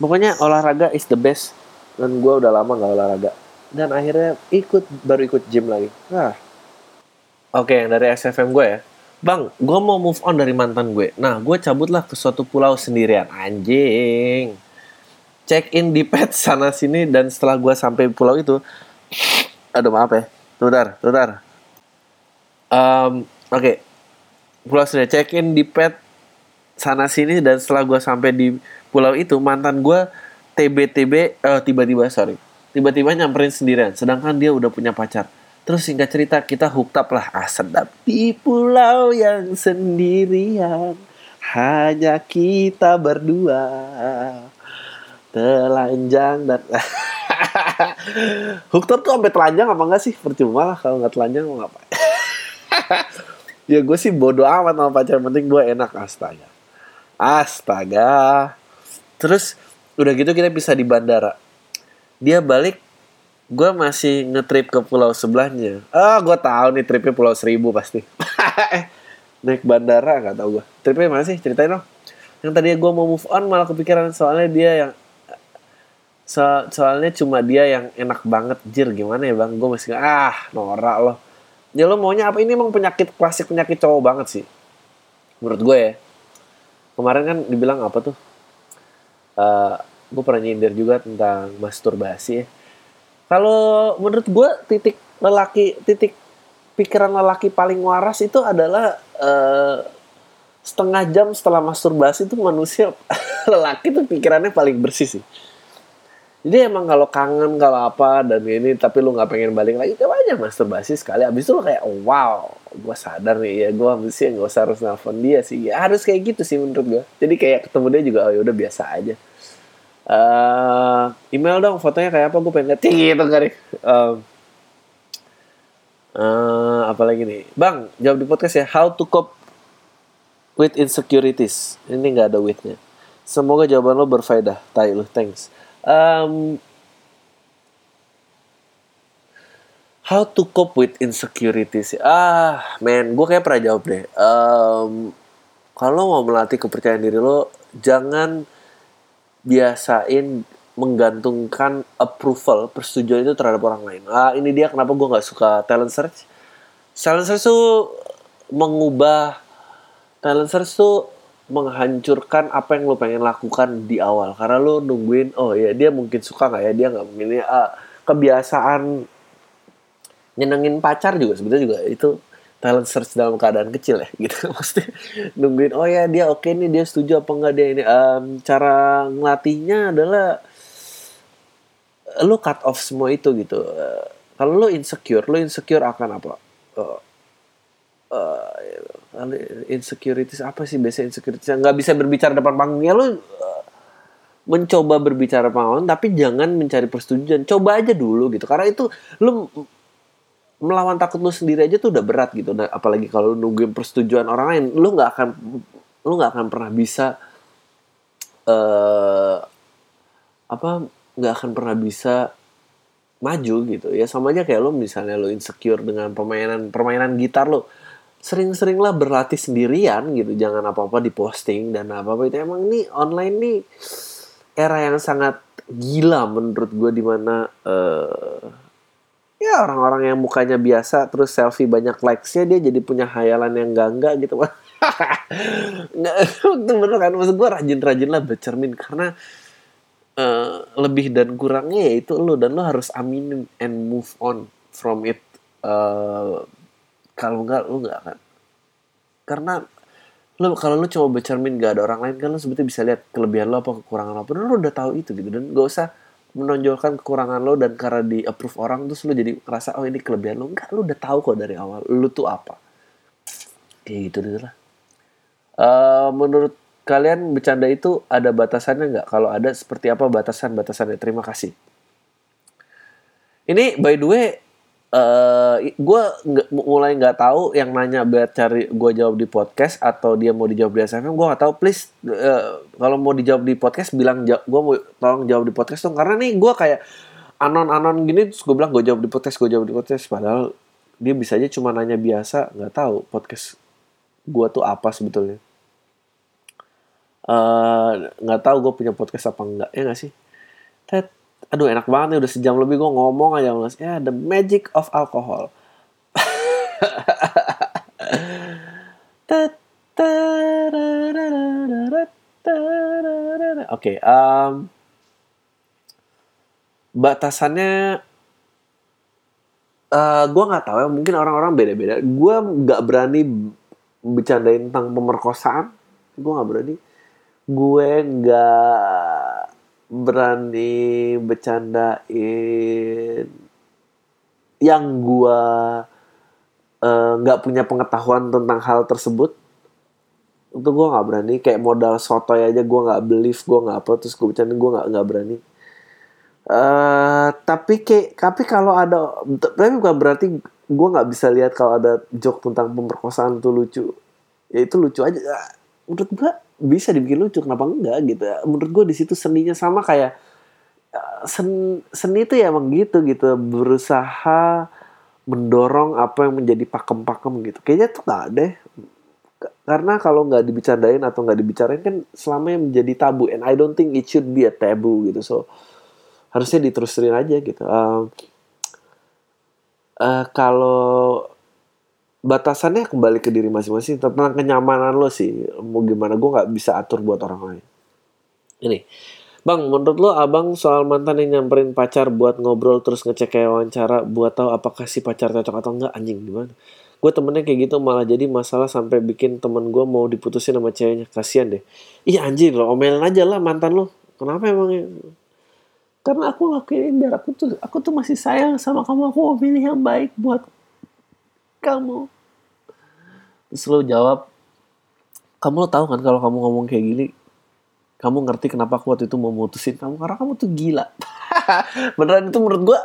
Pokoknya olahraga is the best. Dan gue udah lama nggak olahraga. Dan akhirnya ikut baru ikut gym lagi. Ah oke yang dari SFM gue ya. Bang gue mau move on dari mantan gue. Nah gue cabutlah ke suatu pulau sendirian. Anjing. Check in di pet sana sini dan setelah gue sampai pulau itu aduh maaf ya. Tutar tutar um, oke. Okay. pulau sendiri check in di pet sana sini dan setelah gue sampai di pulau itu mantan gue TB-TB uh, tiba-tiba sorry. Tiba-tiba nyamperin sendirian. Sedangkan dia udah punya pacar terus singkat cerita kita up lah. Ah sedap. Di pulau yang sendirian hanya kita berdua. Telanjang dan up tuh sampai telanjang apa enggak sih? Percuma lah kalau nggak telanjang mau ngapain? Ya gue sih bodoh amat sama pacar. Penting gue enak. Astaga. Astaga. Terus udah gitu kita bisa di bandara. Dia balik gue masih ngetrip ke pulau sebelahnya. Ah gue tahu nih tripnya pulau seribu pasti. Naik bandara nggak tahu gue tripnya mana sih? Ceritain dong. Yang tadi gue mau move on malah kepikiran soalnya dia yang so, soalnya cuma dia yang enak banget. Jir gimana ya bang? Gue masih ah norak loh. Ya lo maunya apa? Ini emang penyakit klasik penyakit cowok banget sih. Menurut gue ya. Kemarin kan dibilang apa tuh? Uh, gue pernah nyindir juga tentang masturbasi ya. Kalau menurut gue titik lelaki titik pikiran lelaki paling waras itu adalah uh, setengah jam setelah masturbasi itu manusia lelaki tuh pikirannya paling bersih sih. Jadi emang kalau kangen kalau apa dan ini tapi lu nggak pengen balik lagi coba aja masturbasi sekali. Abis itu lu kayak oh, wow gue sadar nih ya gue mesti nggak usah harus nelfon dia sih. Ya harus kayak gitu sih menurut gue jadi kayak ketemu dia juga oh ya udah biasa aja uh, email dong fotonya kayak apa? Gue pengen lihat. Gitu kali um, uh, apa lagi nih? Bang jawab di podcast ya. How to cope with insecurities. Ini nggak ada withnya. Semoga jawaban lo berfaedah. Tai lo thanks. Um, how to cope with insecurities. Ah man gue kayak pernah jawab deh. Um, kalau mau melatih kepercayaan diri lo jangan biasain menggantungkan approval persetujuan itu terhadap orang lain. Ah ini dia kenapa gue nggak suka talent search? Talent search tuh mengubah talent search tuh menghancurkan apa yang lo pengen lakukan di awal. Karena lo nungguin oh ya dia mungkin suka nggak ya? Dia nggak memilih ah, kebiasaan nyenengin pacar juga sebetulnya juga itu talent search dalam keadaan kecil ya gitu. Pasti nungguin oh ya dia oke okay nih dia setuju apa enggak dia ini. Um, cara ngelatihnya adalah lo cut off semua itu gitu. Uh, kalau lo insecure lo insecure akan apa? Uh, uh, insecurities apa sih biasa insecurities nggak bisa berbicara depan panggungnya lo uh, mencoba berbicara panggung tapi jangan mencari persetujuan. Coba aja dulu gitu karena itu lo melawan takut lu sendiri aja tuh udah berat gitu. Nah, apalagi kalau lu nungguin persetujuan orang lain lu nggak akan lu nggak akan pernah bisa uh, apa nggak akan pernah bisa maju gitu. Ya sama aja kayak lo misalnya lo insecure dengan permainan permainan gitar lo sering-seringlah berlatih sendirian gitu. Jangan apa-apa diposting dan apa-apa. Itu emang nih online nih era yang sangat gila menurut gue di mana uh, ya orang-orang yang mukanya biasa terus selfie banyak likesnya dia jadi punya hayalan yang enggak gitu. Nggak itu bener kan? Maksud gue rajin-rajin lah bercermin karena uh, lebih dan kurangnya ya itu lo dan lo harus aminin and move on from it uh, kalau enggak lo nggak akan. Karena lo kalau lo coba bercermin gak ada orang lain kan lo sebetulnya bisa lihat kelebihan lo apa kekurangan lo apa. Lo udah tahu itu gitu dan gak usah menonjolkan kekurangan lo dan karena di approve orang terus lo jadi ngerasa oh ini kelebihan lo. Enggak lo udah tahu kok dari awal lo tuh apa. Kayak gitu gitu lah. Uh, menurut kalian bercanda itu ada batasannya nggak kalau ada seperti apa batasan batasannya terima kasih. Ini by the way uh, gue mulai nggak tahu yang nanya biar cari gue jawab di podcast atau dia mau dijawab di SFM gue nggak tahu. Please uh, kalau mau dijawab di podcast bilang gue mau tolong jawab di podcast dong. Karena nih gue kayak anon anon gini terus gue bilang gue jawab di podcast gue jawab di podcast. Padahal dia bisa aja cuma nanya biasa nggak tahu podcast gue tuh apa sebetulnya. Eh, nggak uh, tahu gue punya podcast apa enggak ya nggak sih? Ted aduh enak banget nih udah sejam lebih gue ngomong aja mas ya the magic of alcohol Oke, okay, um, batasannya uh, eh, gue nggak tahu ya mungkin orang-orang beda-beda. Gue nggak berani bercandain tentang pemerkosaan. Gue nggak berani. Gue nggak berani bercandain yang gua eh, nggak uh, punya pengetahuan tentang hal tersebut itu gue nggak berani. Kayak modal sotoy aja gue nggak believe gue nggak apa terus gue bercanda gue nggak nggak berani. Uh, tapi kayak tapi kalau ada tapi bukan berarti gue nggak bisa lihat kalau ada joke tentang pemerkosaan tuh lucu. Ya itu lucu aja. Menurut gue bisa dibikin lucu kenapa enggak gitu. Menurut gue di situ seninya sama kayak eh, sen, seni itu ya emang gitu gitu. Berusaha mendorong apa yang menjadi pakem-pakem gitu. Kayaknya tuh nggak deh karena kalau nggak dibicarain atau nggak dibicarain kan selama yang menjadi tabu. And I don't think it should be a taboo gitu. So harusnya diterusin aja gitu. Uh, uh, kalau batasannya kembali ke diri masing-masing tentang kenyamanan lo sih. Mau gimana gue nggak bisa atur buat orang lain. Ini bang menurut lo abang soal mantan yang nyamperin pacar buat ngobrol terus ngecek kayak wawancara buat tahu apakah si pacar cocok atau enggak anjing gimana? Gue temennya kayak gitu malah jadi masalah sampai bikin temen gue mau diputusin sama ceweknya. Kasian deh. Iya anjing lo omelin aja lah mantan lo. Kenapa emangnya karena aku lakuin biar aku tuh aku tuh masih sayang sama kamu. Aku mau pilih yang baik buat kamu. Terus lo jawab kamu lo tahu kan kalau kamu ngomong kayak gini kamu ngerti kenapa aku waktu itu mau mutusin kamu? Karena kamu tuh gila. Beneran itu menurut gue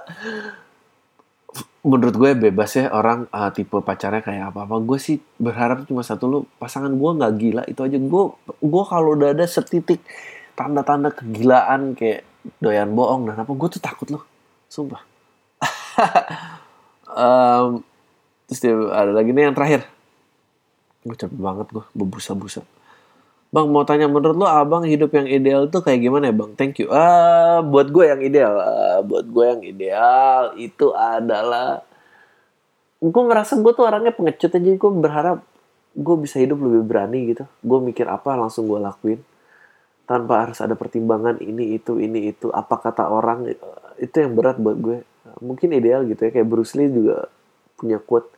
menurut gue bebas ya orang uh, tipe pacarnya kayak apa apa gue sih berharap cuma satu lo pasangan gue nggak gila itu aja. Gue gue kalau udah ada setitik tanda-tanda kegilaan kayak doyan bohong dan apa gue tuh takut loh. Sumpah. Um, Terus dia ada lagi nih yang terakhir. Gue capek banget gue, berbusa-busa. Bang mau tanya menurut lo abang hidup yang ideal tuh kayak gimana ya bang? Thank you. Uh, buat gue yang ideal, uh, buat gue yang ideal itu adalah gue ngerasa gue tuh orangnya pengecut aja. Gue berharap gue bisa hidup lebih berani gitu. Gue mikir apa langsung gue lakuin tanpa harus ada pertimbangan ini itu ini itu apa kata orang itu yang berat buat gue. Mungkin ideal gitu ya kayak Bruce Lee juga punya quote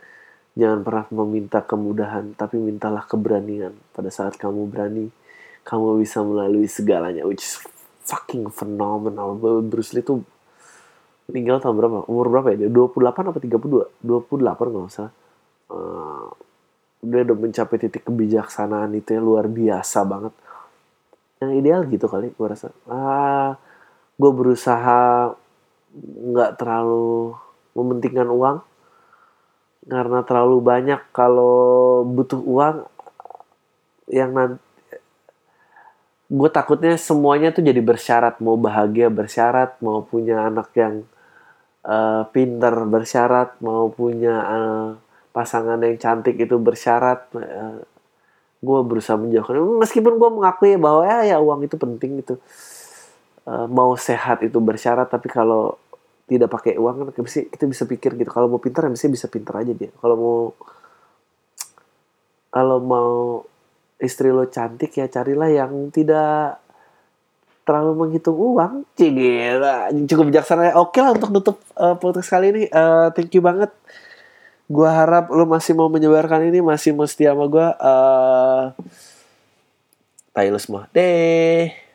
jangan pernah meminta kemudahan tapi mintalah keberanian. Pada saat kamu berani kamu bisa melalui segalanya which is fucking phenomenal. Bruce Lee tuh meninggal tahun berapa? Umur berapa ya? Dia 28 apa 32 28 nggak usah uh, dia udah mencapai titik kebijaksanaan itu yang luar biasa banget. Yang ideal gitu kali gue rasa. Ah gue berusaha nggak terlalu mementingkan uang karena terlalu banyak kalau butuh uang yang nanti gue takutnya semuanya tuh jadi bersyarat. Mau bahagia bersyarat mau punya anak yang uh, pinter bersyarat mau punya uh, pasangan yang cantik itu bersyarat uh, gue berusaha menjauhkan. Meskipun gue mengakui bahwa ya ya uang itu penting gitu. Uh, mau sehat itu bersyarat tapi kalau tidak pakai uang kan kita bisa pikir gitu. Kalau mau pintar ya bisa bisa pintar aja dia. Kalau mau kalau mau istri lo cantik ya carilah yang tidak terlalu menghitung uang. Cigila cukup bijaksana oke lah untuk nutup uh, podcast kali ini. Uh, thank you banget. Gua harap lu masih mau menyebarkan ini, masih mau setia sama gua. Eh, tai lu semua. Deh.